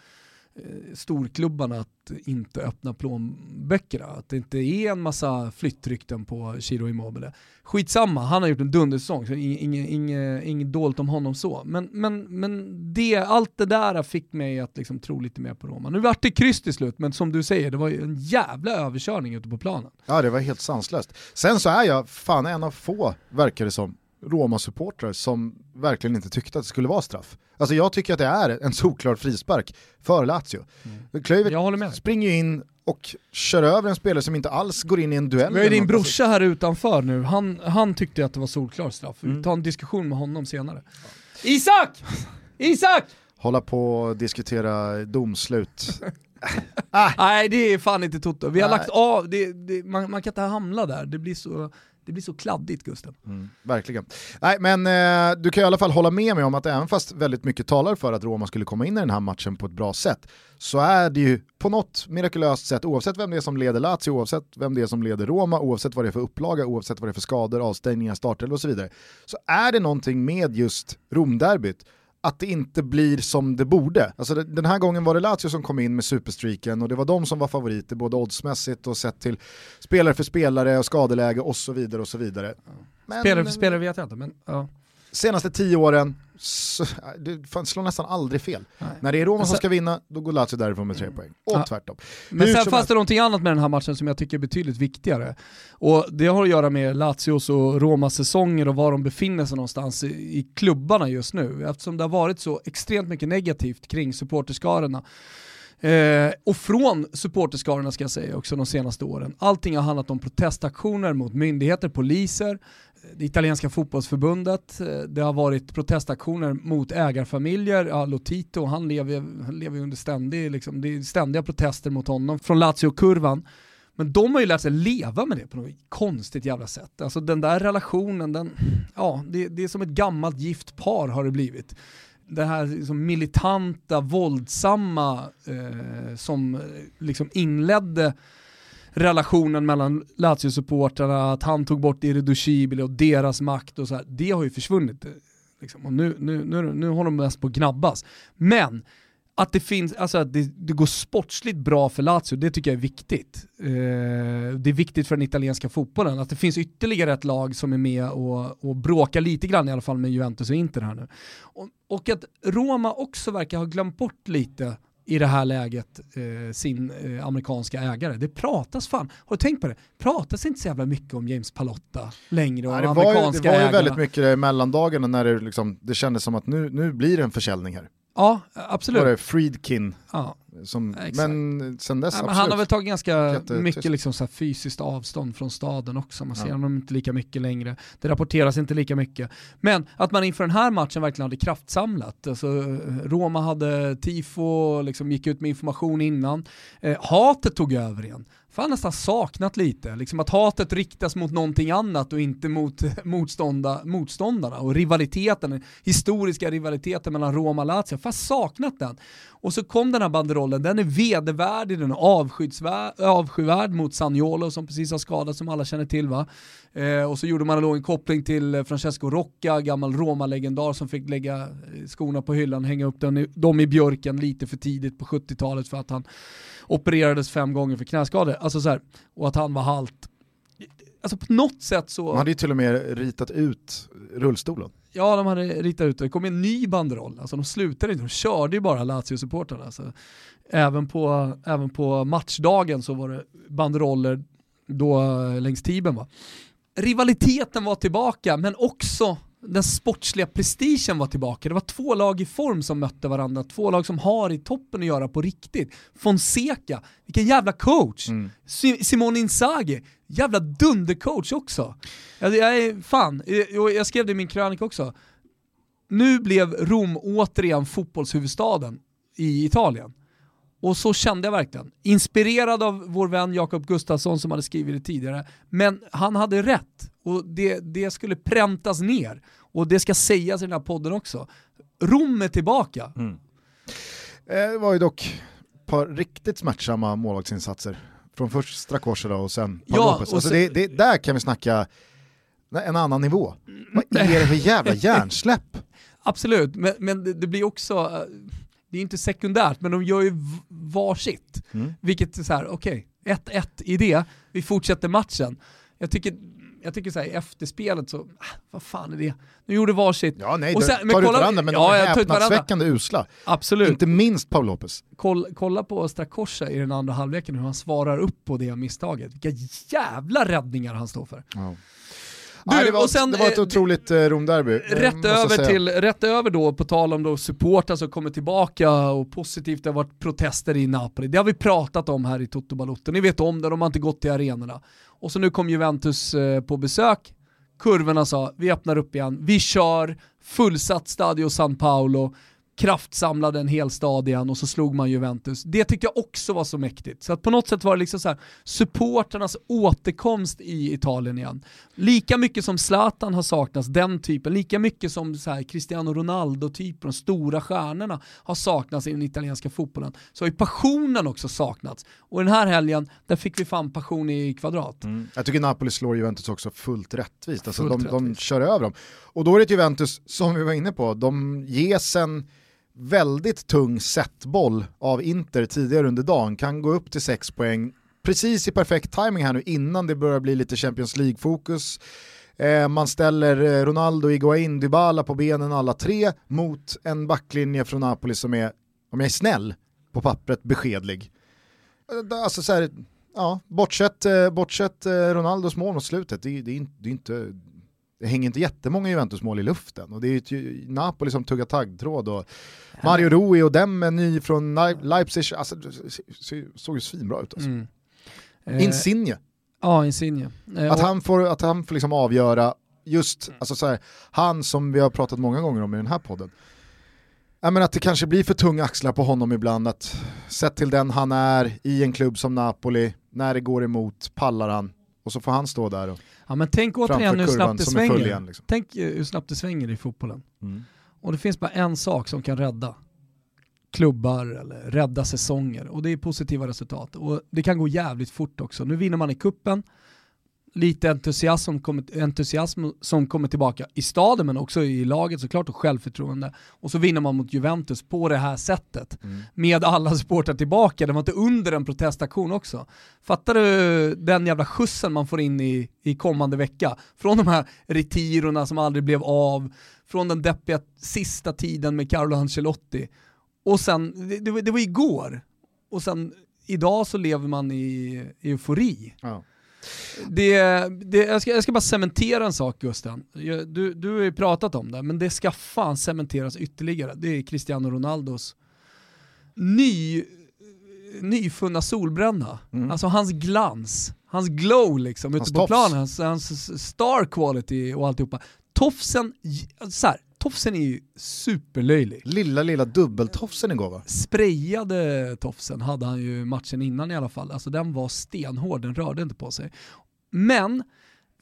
Eh, storklubbarna att inte öppna plånböckerna. Att det inte är en massa flyttrykten på Chiro Immobile. Skitsamma, han har gjort en dundersäsong, så inget, ing, ing, ing dåligt om honom så. Men, men, men det, allt det där fick mig att liksom tro lite mer på Roma. Nu vart det kryss till slut, men som du säger, det var ju en jävla överkörning ute på planen. Ja, det var helt sanslöst. Sen så är jag fan en av få, verkar det som, Roma-supportrar som verkligen inte tyckte att det skulle vara straff. Alltså jag tycker att det är en solklar frispark för Lazio. Mm. Klöivert springer ju in och kör över en spelare som inte alls går in i en duell. Vi har din brorsa här utanför nu, han, han tyckte att det var solklar straff. Vi mm. tar en diskussion med honom senare. Isak! Isak! Hålla på och diskutera domslut. [LAUGHS] ah. Nej det är fan inte Toto. Vi har Nej. lagt av, det, det, man, man kan inte hamna där, det blir så det blir så kladdigt Gusten. Mm, verkligen. Nej men eh, du kan i alla fall hålla med mig om att även fast väldigt mycket talar för att Roma skulle komma in i den här matchen på ett bra sätt, så är det ju på något mirakulöst sätt, oavsett vem det är som leder Lazio, oavsett vem det är som leder Roma, oavsett vad det är för upplaga, oavsett vad det är för skador, avstängningar, starter och så vidare, så är det någonting med just Romderbyt att det inte blir som det borde. Alltså den här gången var det Lazio som kom in med superstreaken och det var de som var favoriter både oddsmässigt och sett till spelare för spelare och skadeläge och så vidare och så vidare. Men, spelare för spelare vet jag inte men ja. Senaste tio åren, så, det slår nästan aldrig fel. Nej. När det är Roma som ska vinna, då går Lazio därifrån med tre mm. poäng. Och ja. tvärtom. Men Hur sen fanns det någonting annat med den här matchen som jag tycker är betydligt viktigare. Och det har att göra med Lazios och Romas säsonger och var de befinner sig någonstans i, i klubbarna just nu. Eftersom det har varit så extremt mycket negativt kring supporterskarorna. Eh, och från supporterskarorna ska jag säga också de senaste åren. Allting har handlat om protestaktioner mot myndigheter, poliser, det italienska fotbollsförbundet, eh, det har varit protestaktioner mot ägarfamiljer, ja, Lotito han lever, han lever under ständig, liksom, det är ständiga protester mot honom från Lazio-kurvan. Men de har ju lärt sig leva med det på något konstigt jävla sätt. Alltså den där relationen, den, ja, det, det är som ett gammalt gift par har det blivit. Det här liksom militanta, våldsamma eh, som eh, liksom inledde relationen mellan Lazio-supportrarna, att han tog bort Irreducibile och deras makt och så här, det har ju försvunnit. Eh, liksom. Och nu, nu, nu, nu håller de mest på att gnabbas. Men att det finns, alltså att det, det, går sportsligt bra för Lazio, det tycker jag är viktigt. Eh, det är viktigt för den italienska fotbollen, att det finns ytterligare ett lag som är med och, och bråkar lite grann i alla fall med Juventus och Inter här nu. Och, och att Roma också verkar ha glömt bort lite i det här läget eh, sin eh, amerikanska ägare. Det pratas fan, har du tänkt på det? Pratas inte så jävla mycket om James Palotta längre och ja, det amerikanska ju, Det var ju väldigt mycket i mellandagarna när det, liksom, det kändes som att nu, nu blir det en försäljning här. Ja, absolut. Var det Friedkin, ja. Som, men sen dess ja, absolut. Han har väl tagit ganska Jättetyst. mycket liksom så fysiskt avstånd från staden också, man ser Ja. honom inte lika mycket längre. Det rapporteras inte lika mycket. Men att man inför den här matchen verkligen hade kraftsamlat. Alltså, Roma hade tifo, liksom gick ut med information innan. Eh, hatet tog över igen. Fan nästan saknat lite, liksom att hatet riktas mot någonting annat och inte mot [LAUGHS] motstånda, motståndarna och rivaliteten, den historiska rivaliteten mellan Roma och Lazio. Fan saknat den. Och så kom den här banderollen, den är vedervärdig, den är avskyvärd, mot Sagnolo som precis har skadats som alla känner till va. Eh, och så gjorde man då en koppling till Francesco Rocca, gammal Roma-legendar som fick lägga eh, skorna på hyllan, hänga upp den i, dem i björken lite för tidigt på 70-talet för att han opererades fem gånger för knäskador. Alltså så här, och att han var halt. Alltså på något sätt så... Man hade ju till och med ritat ut rullstolen. Ja, de hade ritat ut det. Det kom en ny banderoll. Alltså de slutade inte, de körde ju bara Lazio-supportrarna. Alltså, även, på, även på matchdagen så var det banderoller då eh, längs Tiben va. Rivaliteten var tillbaka, men också den sportsliga prestigen var tillbaka. Det var två lag i form som mötte varandra, två lag som har i toppen att göra på riktigt. Fonseca, vilken jävla coach! Mm. Si- Simone Inzaghi, jävla dundercoach också. Jag, jag är, fan, jag, jag skrev det i min krönika också. Nu blev Rom återigen fotbollshuvudstaden i Italien. Och så kände jag verkligen. Inspirerad av vår vän Jakob Gustafsson som hade skrivit det tidigare. Men han hade rätt och det, det skulle präntas ner. Och det ska sägas i den här podden också. Rom är tillbaka. Eh, Det var ju dock ett par riktigt smärtsamma målvaktsinsatser. Från först Strakosha då och sen Paul Ja, och Alltså det, det, där kan vi snacka en annan nivå. Vad är det för jävla [LAUGHS] hjärnsläpp? Absolut, men, men det, det blir också, eh, det är inte sekundärt, men de gör ju varsitt. Mm. Vilket är så här, okej, 1-1 i det, vi fortsätter matchen. Jag tycker, jag tycker så här, efterspelet så, ah, vad fan är det? De gjorde varsitt. Ja nej, Och sen- men tar ut kolla- varandra men ja, de är tar ut häpnadsväckande usla. Absolut. Inte minst Paul Lopez. Koll, kolla på Strakosha i den andra halvleken, hur han svarar upp på det misstaget. Vilka jävla räddningar han står för. Ja. Du, Nej, det, var, och sen, det var ett eh, otroligt eh, Romderby. eh, Rätt över, till, rätt över då, på tal om då supportrar som kommer tillbaka och positivt, det har varit protester i Napoli. Det har vi pratat om här i Toto Balotto. Ni vet om det, de har inte gått till arenorna. Och så nu kom Juventus eh, på besök, kurvorna sa vi öppnar upp igen, vi kör, fullsatt Stadio San Paolo, kraftsamlade en hel stad igen och så slog man Juventus. Det tyckte jag också var så mäktigt. Så att på något sätt var det liksom så här, supporternas återkomst i Italien igen. Lika mycket som Zlatan har saknats, den typen, lika mycket som så här Cristiano Ronaldo-typen, de stora stjärnorna har saknats i den italienska fotbollen, så har ju passionen också saknats. Och den här helgen, där fick vi fan passion i kvadrat. Mm. Jag tycker Napoli slår Juventus också fullt rättvist. Alltså Fullt de, de rättvist. kör över dem. Och då är det ett Juventus, som vi var inne på, de ges en väldigt tung setboll av Inter tidigare under dagen, kan gå upp till 6 poäng, precis i perfekt timing här nu innan det börjar bli lite Champions League-fokus. Eh, man ställer eh, Ronaldo, Iguain, Dybala på benen alla tre mot en backlinje från Napoli som är, om jag är snäll, på pappret beskedlig. Eh, alltså så här, ja, bortsett, eh, bortsett Ronaldos mål mot slutet, det, det, är det, är inte, det hänger inte jättemånga Juventus-mål i luften. Och det är ju Napoli som tuggar taggtråd och Mario Rui och Demme ny från Leip- Leipzig, alltså, det såg ju svinbra ut. Alltså. Mm. Eh, Insigne, Ja, Insigne. Eh, att han får, att han får liksom avgöra just, alltså så här, han som vi har pratat många gånger om i den här podden. Ja, men att det kanske blir för tunga axlar på honom ibland, att sett till den han är i en klubb som Napoli, när det går emot pallar han och så får han stå där och Ja men tänk återigen hur snabbt det svänger. igen. Liksom. Tänk eh, hur snabbt det svänger i fotbollen. Och det finns bara en sak som kan rädda klubbar eller rädda säsonger och det är positiva resultat. Och det kan gå jävligt fort också. Nu vinner man i kuppen lite entusiasm, som kommer- entusiasm som kommer tillbaka i staden men också i laget såklart och självförtroende. Och så vinner man mot Juventus på det här sättet. Med alla supportrar tillbaka, det var inte under en protestaktion också. Fattar du den jävla skjutsen man får in i, i kommande vecka? Från de här retirorna som aldrig blev av, från den deppiga sista tiden med Carlo Ancelotti. Och sen, det, det, var- det var igår. Och sen idag så lever man i, i eufori. Ja. Det, det, jag, ska, jag ska bara cementera en sak Gusten. Du, du har ju pratat om det, men det ska fan cementeras ytterligare. Det är Cristiano Ronaldos ny nyfunna solbränna. Mm. Alltså hans glans, hans glow liksom ute på planen, hans, hans star quality och alltihopa. Tofsen, så här, tofsen är ju superlöjlig. Lilla, lilla dubbeltofsen igår va? Sprayade tofsen hade han ju matchen innan i alla fall. Alltså den var stenhård, den rörde inte på sig. Men,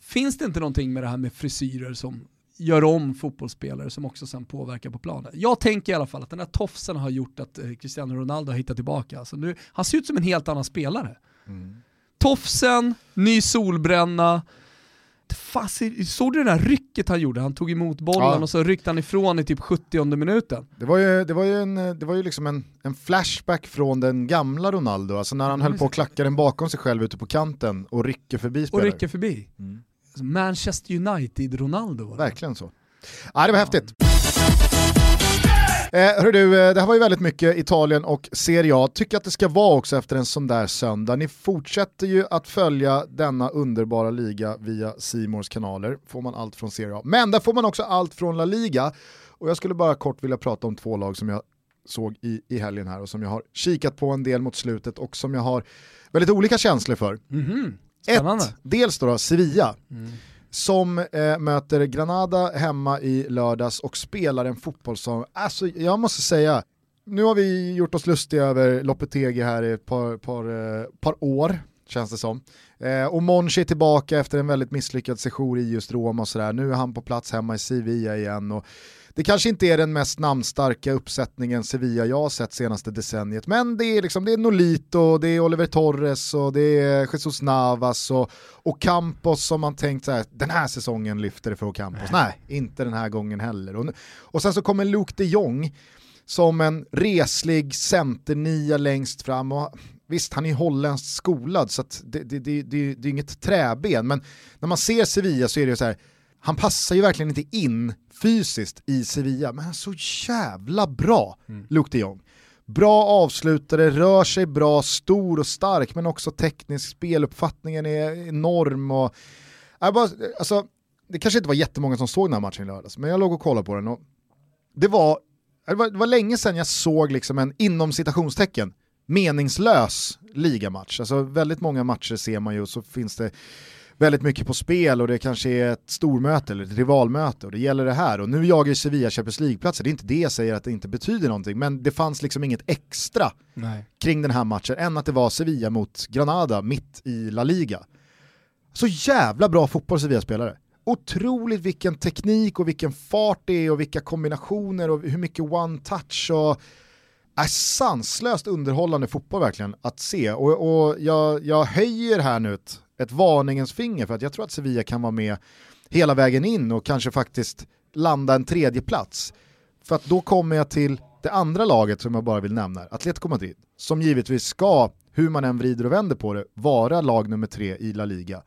finns det inte någonting med det här med frisyrer som gör om fotbollsspelare som också sen påverkar på planen. Jag tänker i alla fall att den här tofsen har gjort att eh, Cristiano Ronaldo har hittat tillbaka. Alltså nu, han ser ut som en helt annan spelare. Mm. Tofsen, ny solbränna, Fan, såg du det där rycket han gjorde? Han tog emot bollen ja. och så ryckte han ifrån i typ 70 minuten. Det var ju, det var ju, en, det var ju liksom en, en flashback från den gamla Ronaldo, alltså när han höll på att klacka den bakom sig själv ute på kanten och rycker förbi spelare. Och rycker förbi. Mm. Manchester United-Ronaldo. Verkligen så. Ja, det var häftigt. Eh, hör du, eh, det här var ju väldigt mycket Italien och Serie A. Tycker att det ska vara också efter en sån där söndag. Ni fortsätter ju att följa denna underbara liga via Simors kanaler. Får man allt från Serie A. Men där får man också allt från La Liga. Och jag skulle bara kort vilja prata om två lag som jag såg i, i helgen här och som jag har kikat på en del mot slutet och som jag har väldigt olika känslor för. Mm -hmm. Ett, dels då, då Sevilla. Mm som eh, möter Granada hemma i lördags och spelar en fotboll som, alltså jag måste säga, nu har vi gjort oss lustiga över Lopetegi här i ett par, par, eh, par år, känns det som. Eh, och Monchi är tillbaka efter en väldigt misslyckad sejour i just Roma och sådär. Nu är han på plats hemma i Sevilla igen. Och det kanske inte är den mest namnstarka uppsättningen Sevilla jag har sett senaste decenniet, men det är, liksom, det är Nolito, det är Oliver Torres och det är Jesus Navas och, och Campos som man tänkt så här, den här säsongen lyfter det för Campos. Nej, inte den här gången heller. Och, och sen så kommer Luke de Jong som en reslig centernia längst fram och Visst, han är holländskt skolad så det, det, det, det, det är inget träben, men när man ser Sevilla så är det så här, han passar ju verkligen inte in fysiskt i Sevilla, men han är så jävla bra, mm. Luke de Jong. Bra avslutare, rör sig bra, stor och stark, men också teknisk speluppfattningen är enorm. Och, jag bara, alltså, det kanske inte var jättemånga som såg den här matchen i lördags, men jag låg och kollade på den och det var, det var, det var länge sedan jag såg liksom en, inom citationstecken, meningslös ligamatch. Alltså väldigt många matcher ser man ju och så finns det väldigt mycket på spel och det kanske är ett stormöte eller ett rivalmöte och det gäller det här. Och nu jagar ju Sevilla Champions League-platser, det är inte det jag säger att det inte betyder någonting, men det fanns liksom inget extra Nej. kring den här matchen än att det var Sevilla mot Granada mitt i La Liga. Så jävla bra fotboll Sevilla-spelare. Otroligt vilken teknik och vilken fart det är och vilka kombinationer och hur mycket one-touch och är sanslöst underhållande fotboll verkligen att se. Och, och jag, jag höjer här nu ett varningens finger för att jag tror att Sevilla kan vara med hela vägen in och kanske faktiskt landa en tredje plats. För att då kommer jag till det andra laget som jag bara vill nämna, Atletico Madrid, som givetvis ska, hur man än vrider och vänder på det, vara lag nummer tre i La Liga.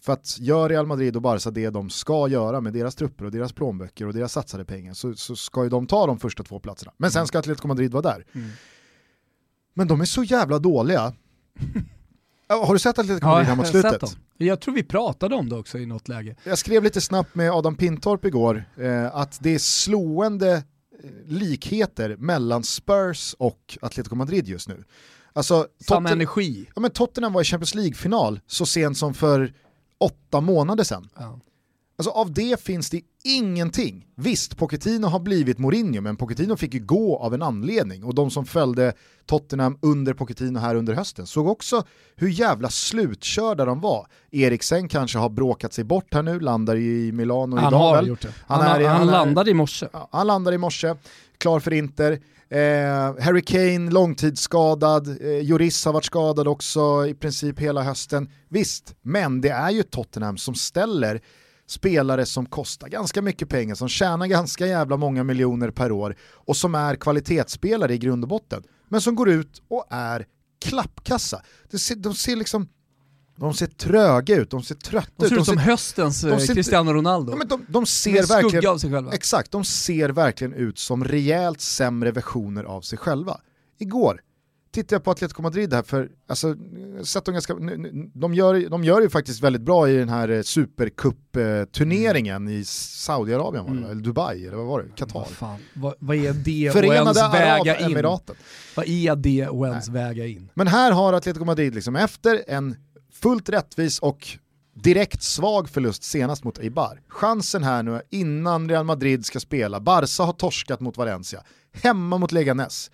För att gör Real Madrid och Barca det de ska göra med deras trupper och deras plånböcker och deras satsade pengar så, så ska ju de ta de första två platserna. Men sen ska Atletico Madrid vara där. Mm. Men de är så jävla dåliga [LAUGHS] Har du sett Atletico Madrid ja, mot slutet? Jag tror vi pratade om det också i något läge. Jag skrev lite snabbt med Adam Pintorp igår eh, att det är slående eh, likheter mellan Spurs och Atletico Madrid just nu. Alltså, Samma energi. Ja, men Tottenham var i Champions League-final så sent som för åtta månader sedan. Ja. Alltså av det finns det ingenting. Visst, Pochettino har blivit Mourinho, men Pochettino fick ju gå av en anledning. Och de som följde Tottenham under Pochettino här under hösten såg också hur jävla slutkörda de var. Eriksen kanske har bråkat sig bort här nu, landar i Milano han idag har väl? Gjort det. Han, han, är, han, han landade i morse. Ja, han landade i morse, klar för Inter. Eh, Harry Kane långtidsskadad, eh, Juris har varit skadad också i princip hela hösten. Visst, men det är ju Tottenham som ställer spelare som kostar ganska mycket pengar, som tjänar ganska jävla många miljoner per år och som är kvalitetsspelare i grund och botten, men som går ut och är klappkassa. De ser, de ser liksom de ser tröga ut, de ser trötta ut. De ser ut som höstens de ser, Cristiano Ronaldo. Ja, de, de ser verkligen, av sig själva. Exakt, de ser verkligen ut som rejält sämre versioner av sig själva. Igår, tittar jag på Atletico Madrid här, för alltså, sett de, ganska, de, gör, de gör ju faktiskt väldigt bra i den här eh, supercup-turneringen i Saudiarabien, mm. eller Dubai, eller vad var det? Qatar. Vad, vad, vad är det Förenade ens väga in? Emiraten. Vad är det och ens väga in? Men här har Atletico Madrid, liksom, efter en fullt rättvis och direkt svag förlust senast mot Eibar. Chansen här nu innan Real Madrid ska spela, Barca har torskat mot Valencia, hemma mot Leganes.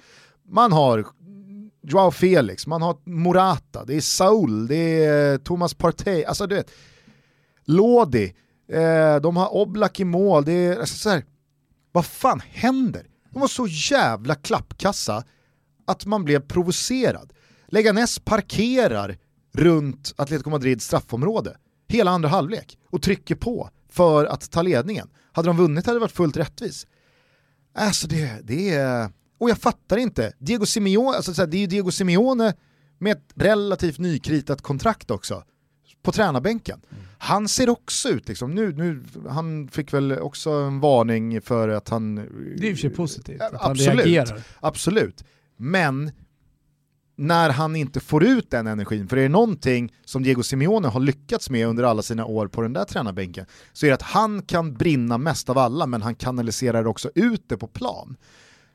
Man har Joao Felix, man har Morata, det är Saul, det är eh, Thomas Partey, alltså du vet, Lodi, eh, de har Oblak i mål, det är alltså, så här, vad fan händer? De var så jävla klappkassa att man blev provocerad. Leganes parkerar runt Atletico Madrids straffområde hela andra halvlek och trycker på för att ta ledningen. Hade de vunnit hade det varit fullt rättvis. Alltså det, det är... Och jag fattar inte, Diego Simeone, alltså det är ju Diego Simeone med ett relativt nykritat kontrakt också på tränarbänken. Mm. Han ser också ut, liksom, nu, nu, han fick väl också en varning för att han... Det är för sig positivt, att absolut, han reagerar. Absolut, men när han inte får ut den energin, för är det någonting som Diego Simeone har lyckats med under alla sina år på den där tränarbänken, så är det att han kan brinna mest av alla, men han kanaliserar också ut det på plan.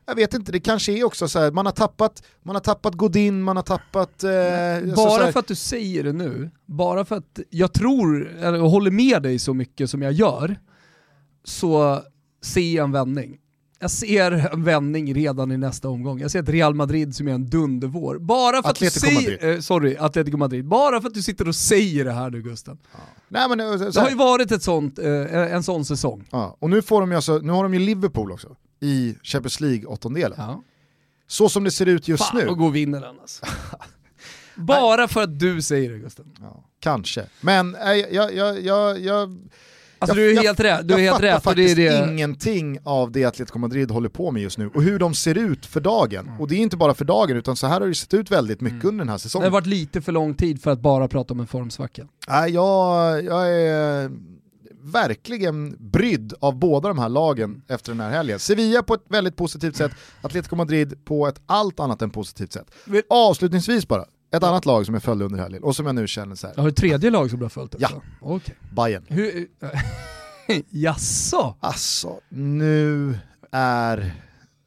Jag vet inte, det kanske är också så här, man har tappat, man har tappat Godin, man har tappat... Eh, bara för att du säger det nu, bara för att jag tror, eller håller med dig så mycket som jag gör, så ser jag en vändning. Jag ser en vändning redan i nästa omgång. Jag ser ett Real Madrid som är en dundervår. Bara för Atletico att du säger, eh, sorry, Atletico Madrid. Bara för att du sitter och säger det här nu Gusten. Ja. Nej, men, eh, så, det har ju varit ett sånt, eh, en sån säsong. Ja. Och nu, får de ju alltså, nu har de ju Liverpool också i Champions League-åttondelen. Ja. Så som det ser ut just Fan, nu. Fan gå och vinner den alltså. [LAUGHS] Bara för att du säger det Gusten. Ja, kanske. Men äh, jag, jag, jag, jag Alltså jag, du är helt rätt. Du är helt rätt. faktiskt det är det. ingenting av det Atletico Madrid håller på med just nu och hur de ser ut för dagen. Mm. Och det är inte bara för dagen utan så här har det sett ut väldigt mycket mm. under den här säsongen. Det har varit lite för lång tid för att bara prata om en formsvacka. Nej, jag, jag är verkligen brydd av båda de här lagen efter den här helgen. Sevilla på ett väldigt positivt sätt, Atletico Madrid på ett allt annat än positivt sätt. Avslutningsvis bara, ett annat lag som jag följde under helgen och som jag nu känner så här. Har du ett tredje lag som du har följt också? Ja, okay. Bayern. Hur, [LAUGHS] Jaså? Alltså, nu är,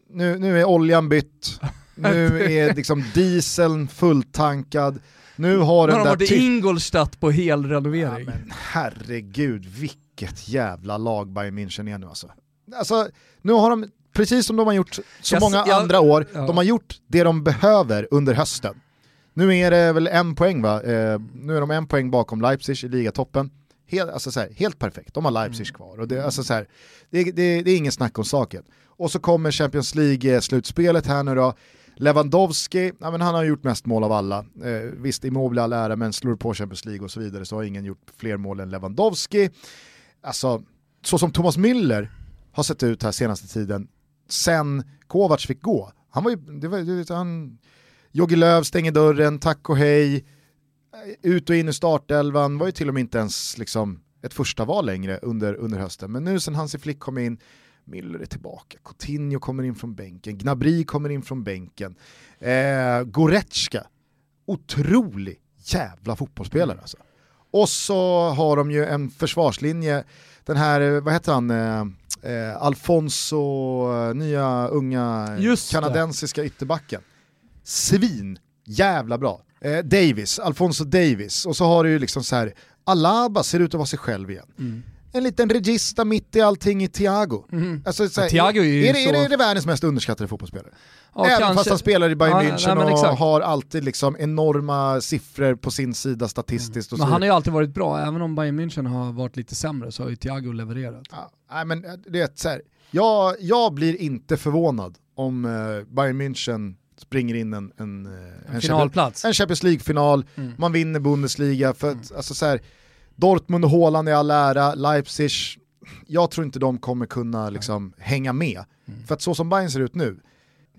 nu, nu är oljan bytt, nu [LAUGHS] är liksom dieseln fulltankad, nu har den där... Har de varit i Ingolstadt på helrenovering? Ja, men herregud, vilket jävla lag Bayern München är nu alltså. Alltså, nu har de, precis som de har gjort så yes, många jag, andra år, ja. de har gjort det de behöver under hösten. Nu är det väl en poäng va? Eh, nu är de en poäng bakom Leipzig i ligatoppen. Helt, alltså så här, helt perfekt, de har Leipzig mm. kvar. Och det, alltså så här, det, det, det, är ingen snack om saken. Och så kommer Champions League-slutspelet här nu då. Lewandowski, ja, men han har gjort mest mål av alla. Eh, visst, Immobile all ära, men slår på Champions League och så vidare så har ingen gjort fler mål än Lewandowski. Alltså, så som Thomas Müller har sett ut här senaste tiden, sen Kovacs fick gå. Han var ju, det var, det, han, Jogge Löw stänger dörren, tack och hej, eh, ut och in i startelvan, var ju till och med inte ens liksom ett första val längre under, under hösten. Men nu sen Hansi Flick kom in, Müller är tillbaka, Coutinho kommer in från bänken, Gnabry kommer in från bänken, eh, Goretzka, otrolig jävla fotbollsspelare alltså. Och så har de ju en försvarslinje, den här, vad heter han, eh, eh Alfonso, nya unga Just kanadensiska det. ytterbacken. Svin, jävla bra. Eh, Davis, Alfonso Davis, och så har du ju liksom så här, Alaba ser ut att vara sig själv igen. Mm. En liten regista mitt i allting i Thiago. Mm. Alltså, så här, ja, Thiago är, är, det, så... är, det, är det världens mest underskattade fotbollsspelare? Ja, Även kanske... fast han spelar i Bayern ja, München nej, och har alltid liksom enorma siffror på sin sida statistiskt. Mm. men han har ju alltid varit bra, även om Bayern München har varit lite sämre så har ju Thiago levererat. Ja, nej, men eh, det så här, jag, jag blir inte förvånad om uh, Bayern München springer in en, en, eh, en, finalplats. en Champions League-final, mm. man vinner Bundesliga, för att, mm. alltså så här, Dortmund och Haaland är all ära, Leipzig, jag tror inte de kommer kunna liksom, hänga med. Mm. För att så som Bayern ser ut nu,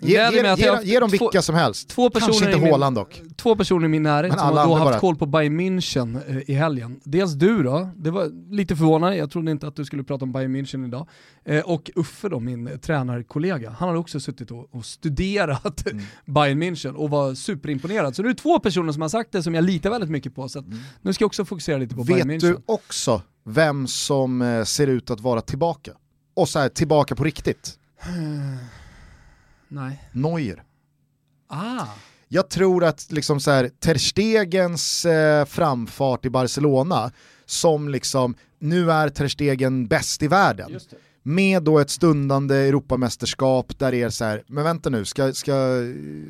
Ge, ge, ge, ge dem vilka som helst. Två personer Kanske inte Haaland dock. Två personer i min närhet som har då haft bara... koll på Bayern München eh, i helgen. Dels du då, det var lite förvånande, jag trodde inte att du skulle prata om Bayern München idag. Eh, och Uffe då, min tränarkollega, han har också suttit och, och studerat mm. [LAUGHS] Bayern München och var superimponerad. Så nu är två personer som har sagt det som jag litar väldigt mycket på. Så mm. nu ska jag också fokusera lite på Vet Bayern München. Vet du också vem som eh, ser ut att vara tillbaka? Och så här, tillbaka på riktigt. [SIGHS] Nej. Neuer. Ah. Jag tror att liksom så här, Ter Stegens eh, framfart i Barcelona, som liksom, nu är Ter Stegen bäst i världen. Med då ett stundande Europamästerskap där det är så här, men vänta nu, ska, ska,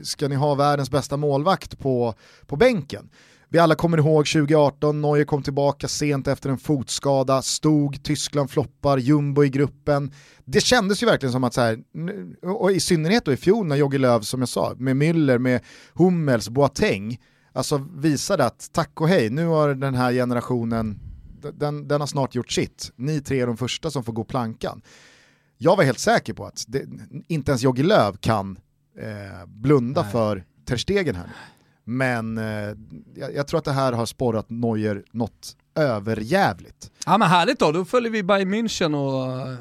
ska ni ha världens bästa målvakt på, på bänken? Vi alla kommer ihåg 2018, Neuer kom tillbaka sent efter en fotskada, stod, Tyskland floppar, jumbo i gruppen. Det kändes ju verkligen som att så här, och i synnerhet då i fjol när Jogi Löw, som jag sa, med Müller, med Hummels, Boateng, alltså visade att tack och hej, nu har den här generationen, den, den har snart gjort sitt. Ni tre är de första som får gå plankan. Jag var helt säker på att det, inte ens Jogi Löw kan eh, blunda Nej. för Ter Stegen här. Men eh, jag, jag, tror att det här har sporrat Neuer något överjävligt. Ja men härligt då, då följer vi Bayern München och uh,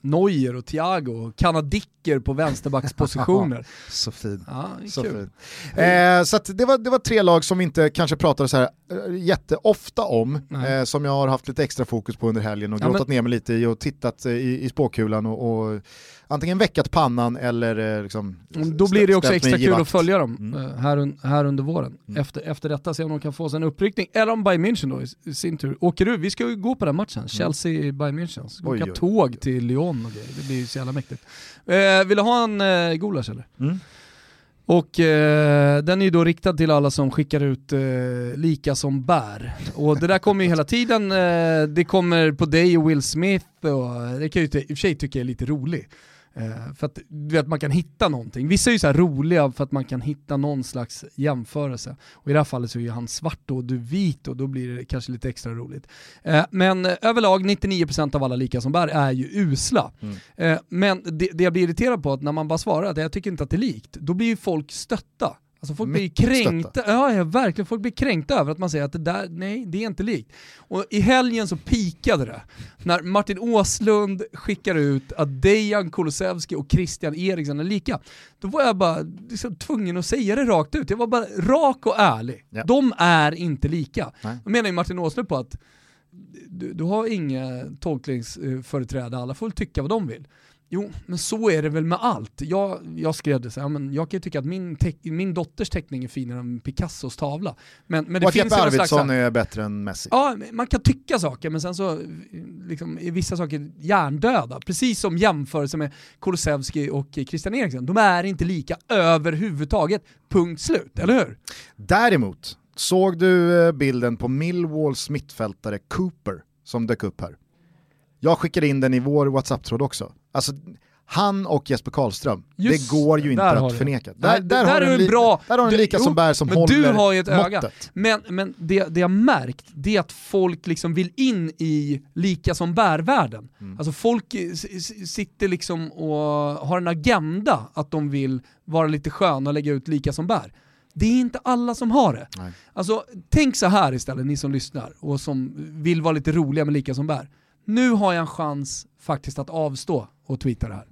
Neuer och Thiago och kanadicker på vänsterbackspositioner. [LAUGHS] så fin. Ja, så fin. Eh, så det, var, det var tre lag som vi inte kanske pratade så här uh, jätteofta om, eh, som jag har haft lite extra fokus på under helgen och ja, grottat men... ner mig lite i och tittat eh, i, i spåkulan och, och antingen väckat pannan eller eh, liksom Då blir det också extra kul att följa dem mm. Eh, här, här under våren. Mm. Efter, efter detta, se om de kan få sig en uppryckning. Eller om Bayern München då sin tur åker ur. Vi ska ju gå på den matchen, mm. Chelsea-Bayern München. Ska åka tåg till Lyon och grejer. Det blir ju så jävla mäktigt. Eh, vill du ha en eh, gulasch eller? Mm. Och eh, den är ju då riktad till alla som skickar ut eh, lika som bär. Och det där kommer ju hela tiden, eh, det kommer på dig och Will Smith och det kan ju i och för sig tycka är lite roligt. Eh, för att du vet, man kan hitta någonting. Vissa är ju så roliga för att man kan hitta någon slags jämförelse. Och i det här fallet så är han svart och du vit och då blir det kanske lite extra roligt. Eh, men överlag 99% av alla lika som bär är ju usla. Mm. Eh, men det, det jag blir irriterad på är att när man bara svarar att jag tycker inte att det är likt, då blir ju folk stötta. Alltså folk blir kränkta, ja, ja, verkligen, folk blir kränkta över att man säger att det där, nej det är inte likt. Och i helgen så pikade det när Martin Åslund skickar ut att Dejan Kulusevski och Christian Eriksson är lika. Då var jag bara liksom tvungen att säga det rakt ut, jag var bara rak och ärlig. Ja. De är inte lika. Nej. Då menar ju Martin Åslund på att du, du har inga tolkningsföreträde, alla får väl tycka vad de vill. Jo, men så är det väl med allt. Jag, jag skrev det så här, men jag kan ju tycka att min, min dotters teckning är finare än Picassos tavla. Men, men det och finns Jeppe Arvidsson är bättre än Messi. Ja, man kan tycka saker, men sen så liksom, är vissa saker hjärndöda. Precis som jämförelse med Kulusevski och Christian Eriksen. De är inte lika överhuvudtaget, punkt slut, eller hur? Däremot, såg du eh, bilden på Millwalls mittfältare Cooper som dök upp här? Jag skickade in den i vår WhatsApp-tråd också. Alltså, han och Jesper Karlström, Just, det går ju inte att förneka. Där, där, där, har du en bra, där har du en lika som bär som men håller du har ju ett måttet. öga. Men, men det, det jag märkt, det är att folk liksom vill in i lika som bär-världen. Mm. Alltså folk sitter liksom och har en agenda att de vill vara lite sköna och lägga ut lika som bär. Det är inte alla som har det. Nej. Alltså, tänk så här istället, ni som lyssnar och som vill vara lite roliga med lika som bär nu har jag en chans faktiskt att avstå och tweeta det här.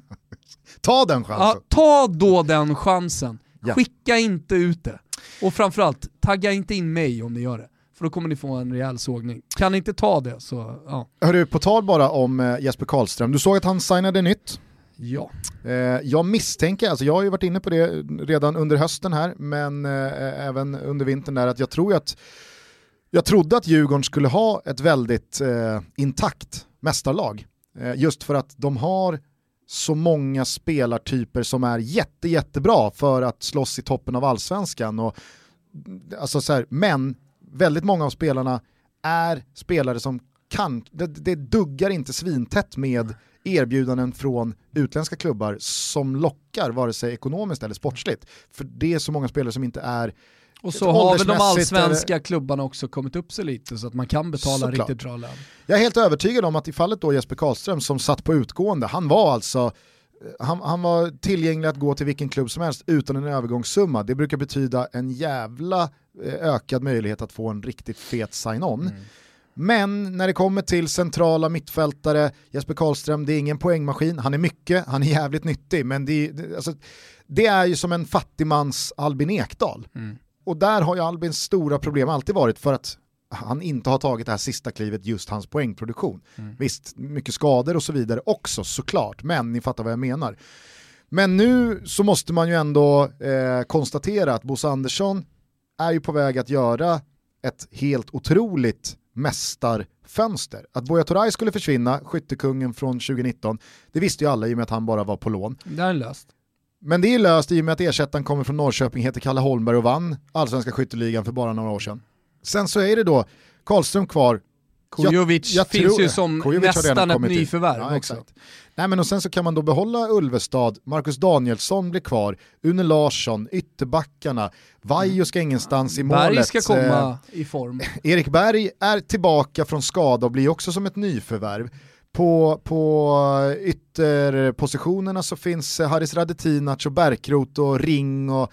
[LAUGHS] ta den chansen. Ja, ta då den chansen. Ja. Skicka inte ut det. Och framförallt, tagga inte in mig om ni gör det. För då kommer ni få en rejäl sågning. Kan ni inte ta det så, ja. Hörru, på tal bara om eh, Jesper Karlström, du såg att han signade nytt. Ja. Eh, jag misstänker, alltså jag har ju varit inne på det redan under hösten här, men eh, även under vintern där, att jag tror att jag trodde att Djurgården skulle ha ett väldigt eh, intakt mästarlag. Eh, just för att de har så många spelartyper som är jätte, jättebra för att slåss i toppen av allsvenskan. Och, alltså så här, men väldigt många av spelarna är spelare som kan, det, det duggar inte svintätt med erbjudanden från utländska klubbar som lockar vare sig ekonomiskt eller sportsligt. För det är så många spelare som inte är och så har väl de allsvenska klubbarna också kommit upp sig lite så att man kan betala Såklart. riktigt bra lön. Jag är helt övertygad om att i fallet då Jesper Karlström som satt på utgående, han var alltså han, han, var tillgänglig att gå till vilken klubb som helst utan en övergångssumma. Det brukar betyda en jävla eh, ökad möjlighet att få en riktigt fet sign-on. Mm. Men när det kommer till centrala mittfältare, Jesper Karlström, det är ingen poängmaskin, han är mycket, han är jävligt nyttig, men det, det, alltså, det är ju som en fattigmans Albin Ekdal. Mm. Och där har ju Albins stora problem alltid varit för att han inte har tagit det här sista klivet just hans poängproduktion. Mm. Visst, mycket skador och så vidare också såklart, men ni fattar vad jag menar. Men nu så måste man ju ändå eh, konstatera att Bosse Andersson är ju på väg att göra ett helt otroligt mästarfönster. Att Buya Turay skulle försvinna, skyttekungen från 2019, det visste ju alla i och med att han bara var på lån. Det är löst. Men det är löst i och med att ersättaren kommer från Norrköping, heter Kalle Holmberg och vann allsvenska skytteligan för bara några år sedan. Sen så är det då Karlström kvar. Kujovic jag, jag finns ju som Kujovic nästan ett nyförvärv ja, också. Exakt. Nej, men och sen så kan man då behålla Ulvestad, Marcus Danielsson blir kvar, Une Larsson, ytterbackarna, Vaiho ska ingenstans i målet. Berg ska komma eh, i form. [LAUGHS] Erik Berg är tillbaka från skada och blir också som ett nyförvärv. På, på ytterpositionerna så finns Haris Radetinac och Bärkrot och Ring och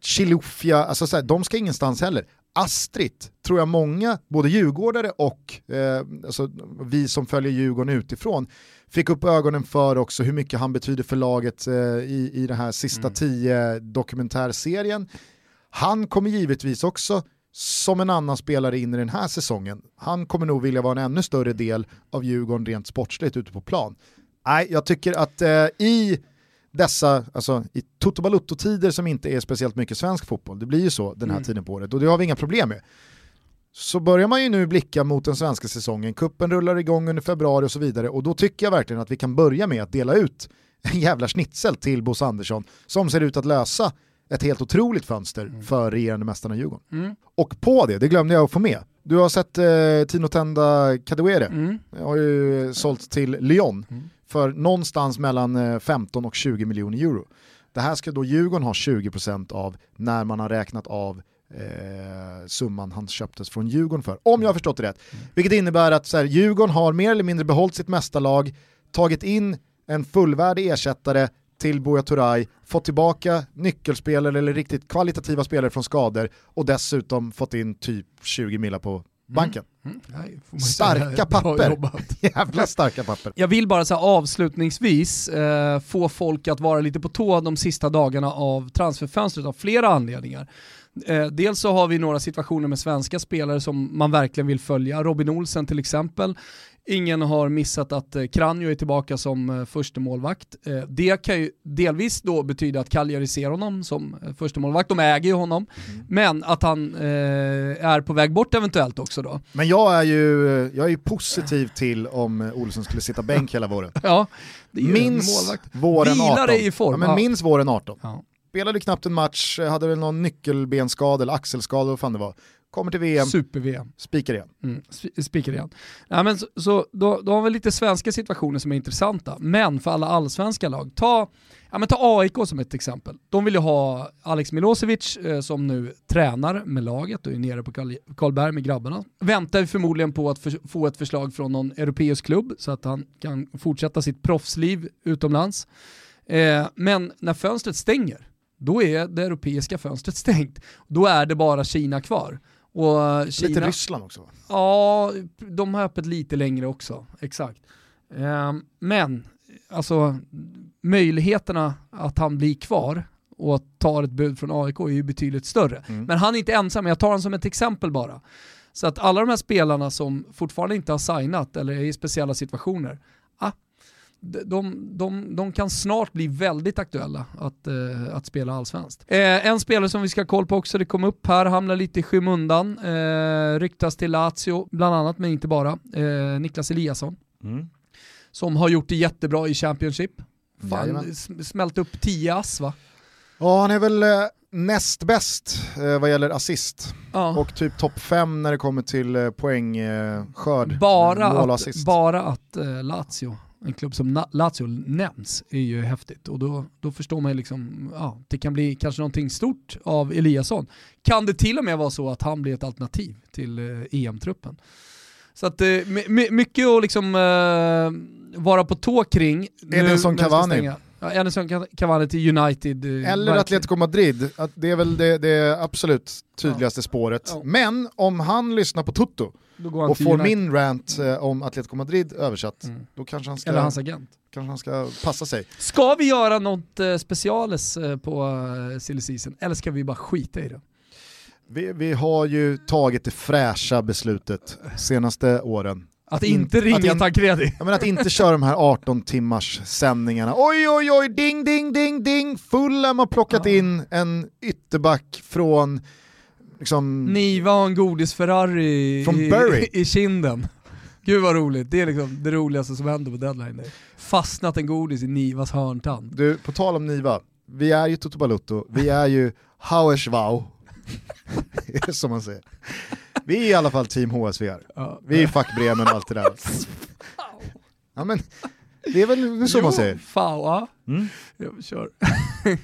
Chilufya, alltså så här, de ska ingenstans heller. Astrid tror jag många, både djurgårdare och eh, alltså, vi som följer Djurgården utifrån, fick upp ögonen för också hur mycket han betyder för laget eh, i, i den här sista mm. tio dokumentärserien. Han kommer givetvis också som en annan spelare in i den här säsongen. Han kommer nog vilja vara en ännu större del av Djurgården rent sportsligt ute på plan. Nej, jag tycker att eh, i dessa, alltså i Toto Balutto-tider som inte är speciellt mycket svensk fotboll, det blir ju så den här mm. tiden på året och det har vi inga problem med. Så börjar man ju nu blicka mot den svenska säsongen, kuppen rullar igång under februari och så vidare och då tycker jag verkligen att vi kan börja med att dela ut en jävla schnitzel till Bosse Andersson som ser ut att lösa ett helt otroligt fönster mm. för regerande mästarna Djurgården. Mm. Och på det, det glömde jag att få med, du har sett eh, Tino Tenda Kadewere, mm. har ju sålt till Lyon mm. för någonstans mellan 15 eh, och 20 miljoner euro. Det här ska då Djurgården ha 20% av när man har räknat av eh, summan han köptes från Djurgården för, om jag har förstått det rätt. Mm. Vilket innebär att så här, Djurgården har mer eller mindre behållit sitt mästarlag, tagit in en fullvärdig ersättare till Buya Turay, fått tillbaka nyckelspelare eller riktigt kvalitativa spelare från skador och dessutom fått in typ 20 millar på mm. banken. Mm. Mm. starka papper. [LAUGHS] Jävla starka papper. Jag vill bara så avslutningsvis eh, få folk att vara lite på tå de sista dagarna av transferfönstret av flera anledningar. Eh, dels så har vi några situationer med svenska spelare som man verkligen vill följa. Robin Olsen till exempel. Ingen har missat att eh, Kranjo är tillbaka som eh, första målvakt. Eh, det kan ju delvis då betyda att Cagliari ser honom som första målvakt. de äger ju honom, mm. men att han är på väg bort eventuellt också då. Men jag är ju, jag är ju positiv till om Olsson skulle sitta bänk hela våren. [LAUGHS] ja, minns våren 18. i form. Ja, men ja. minns våren 18. Ja. Spelade knappt en match, hade väl någon nyckelbenskada eller axelskada, vad fan det var kommer till VM, super-VM. Spikar igen. Mm, spikar igen. Ja, men så, så då, då har vi lite svenska situationer som är intressanta, men för alla allsvenska lag, ta, ja, men ta AIK som ett exempel. De vill ju ha Alex Milosevic eh, som nu tränar med laget och är nere på Karlberg med grabbarna. Väntar förmodligen på att för, få ett förslag från någon europeisk klubb så att han kan fortsätta sitt proffsliv utomlands. Eh, men när fönstret stänger, då är det europeiska fönstret [LAUGHS] stängt. Då är det bara Kina kvar. Och Kina, lite Ryssland också? Ja, de har öppet lite längre också, exakt. Um, men, alltså möjligheterna att han blir kvar och tar ett bud från AIK är ju betydligt större. Mm. Men han är inte ensam, jag tar honom som ett exempel bara. Så att alla de här spelarna som fortfarande inte har signat eller är i speciella situationer, de, de, de kan snart bli väldigt aktuella att, eh, att spela allsvenskt. Eh, en spelare som vi ska ha koll på också, det kom upp här, hamnar lite i skymundan, eh, ryktas till Lazio, bland annat men inte bara, eh, Niklas Eliasson. Mm. Som har gjort det jättebra i Championship. Fan, smält upp 10 ass va? Ja, han är väl eh, näst bäst eh, vad gäller assist. Ja. Och typ topp 5 när det kommer till eh, poängskörd. Bara, att, bara att Lazio en klubb som Lazio nämns är ju häftigt och då, då förstår man ju liksom, ja, det kan bli kanske någonting stort av Eliasson. Kan det till och med vara så att han blir ett alternativ till eh, EM-truppen? Så att eh, mycket att liksom eh, vara på tå kring. Som Cavani? Ja, Edinson Cavani till United. Eller. Atletico Madrid, att det är väl det, det absolut tydligaste ja. spåret. Ja. Men om han lyssnar på Tutto och får United. min rant eh, om Atletico Madrid översatt, mm. då kanske han ska... Eller hans agent. Kanske han ska passa sig. Ska vi göra något eh, speciales eh, på eh, silly season, eller ska vi bara skita i det? Vi, vi har ju tagit det fräscha beslutet senaste åren att inte ringa Tancredi? Ja, men att inte köra de här 18 timmars sändningarna. Oj oj oj, ding ding ding ding, Fulham har plockat ja. in en ytterback från liksom... Niva har en godis-Ferrari från i, [LAUGHS] i kinden. Gud vad roligt, det är liksom det roligaste som händer på deadline day. Fastnat en godis i Nivas hörntand. Du, på tal om Niva, vi är ju Toto Balutto, vi är ju Hauerswau, [LAUGHS] som man säger. Vi är i alla fall team HSV. Ja. Vi är fackbremen och allt det där. Ja men, det är väl så jo, man säger? Fau, mm. Jag kör.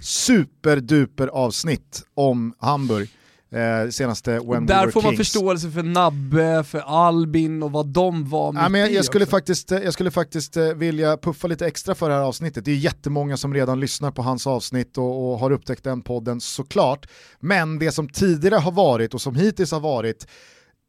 Superduper avsnitt om Hamburg. Eh, senaste When Där We får man Kings. förståelse för Nabbe, för Albin och vad de var ja, men jag, jag skulle faktiskt, jag skulle faktiskt eh, vilja puffa lite extra för det här avsnittet. Det är jättemånga som redan lyssnar på hans avsnitt och, och har upptäckt den podden såklart. Men det som tidigare har varit och som hittills har varit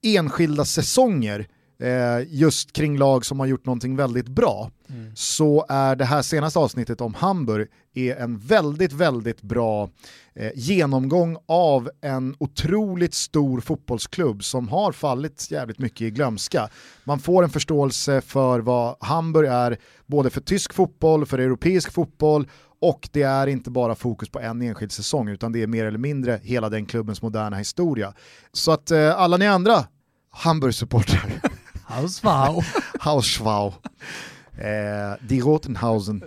enskilda säsonger eh, just kring lag som har gjort någonting väldigt bra, mm. så är det här senaste avsnittet om Hamburg är en väldigt, väldigt bra eh, genomgång av en otroligt stor fotbollsklubb som har fallit jävligt mycket i glömska. Man får en förståelse för vad Hamburg är, både för tysk fotboll, för europeisk fotboll och det är inte bara fokus på en enskild säsong utan det är mer eller mindre hela den klubbens moderna historia. Så att eh, alla ni andra Hamburg-supportrar [LAUGHS] Hauswau. [LAUGHS] Hauswau. Eh, Die Rotenhausen.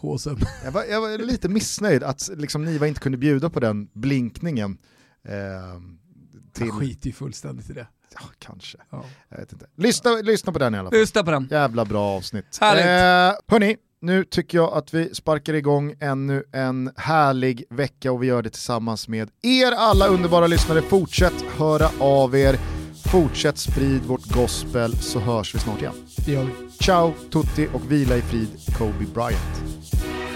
HSM. Jag var, jag var lite missnöjd att liksom, Niva inte kunde bjuda på den blinkningen. Eh, till... Jag skiter ju fullständigt i det. Ja, kanske. Ja. Jag vet inte. Lyssna, lyssna på den i alla fall. Lyssna på den. Jävla bra avsnitt. Härligt. Eh, hörni, nu tycker jag att vi sparkar igång ännu en härlig vecka och vi gör det tillsammans med er alla underbara lyssnare. Fortsätt höra av er. Fortsätt sprid vårt gospel så hörs vi snart igen. Det gör vi. Ciao Tutti och vila i frid Kobe Bryant.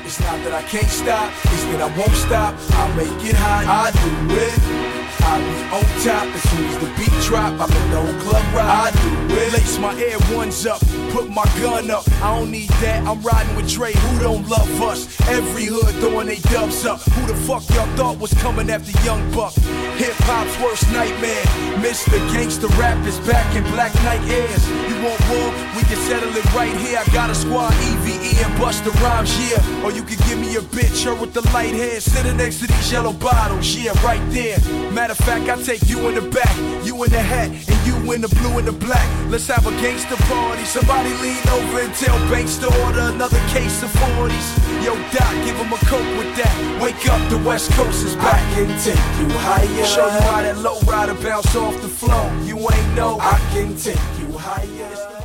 It's not that I can't stop, it's that I won't stop. I'll make it hot, I do it. I be on top as soon as the beat drop. I'm in the whole club ride. I do it. Lace my air ones up, put my gun up. I don't need that. I'm riding with Dre. Who don't love us? Every hood throwing they dubs up. Who the fuck y'all thought was coming after Young Buck? Hip hop's worst nightmare. Mr. Gangsta rap is back in Black night airs. You want war? We can settle it right here. I got a squad, EVE and Busta Rhymes, yeah. Or you can give me a bitch, her with the light hair, sitting next to these yellow bottles, yeah, right there. Matter of fact, I take you in the back, you in the hat, and you in the blue and the black. Let's have a gangster party. Somebody lean over and tell Banks to order another case of 40s. Yo, Doc, give him a coke with that. Wake up, the West Coast is back. I can take you higher. Show you how that low rider bounce off the floor. You ain't know I can take you higher.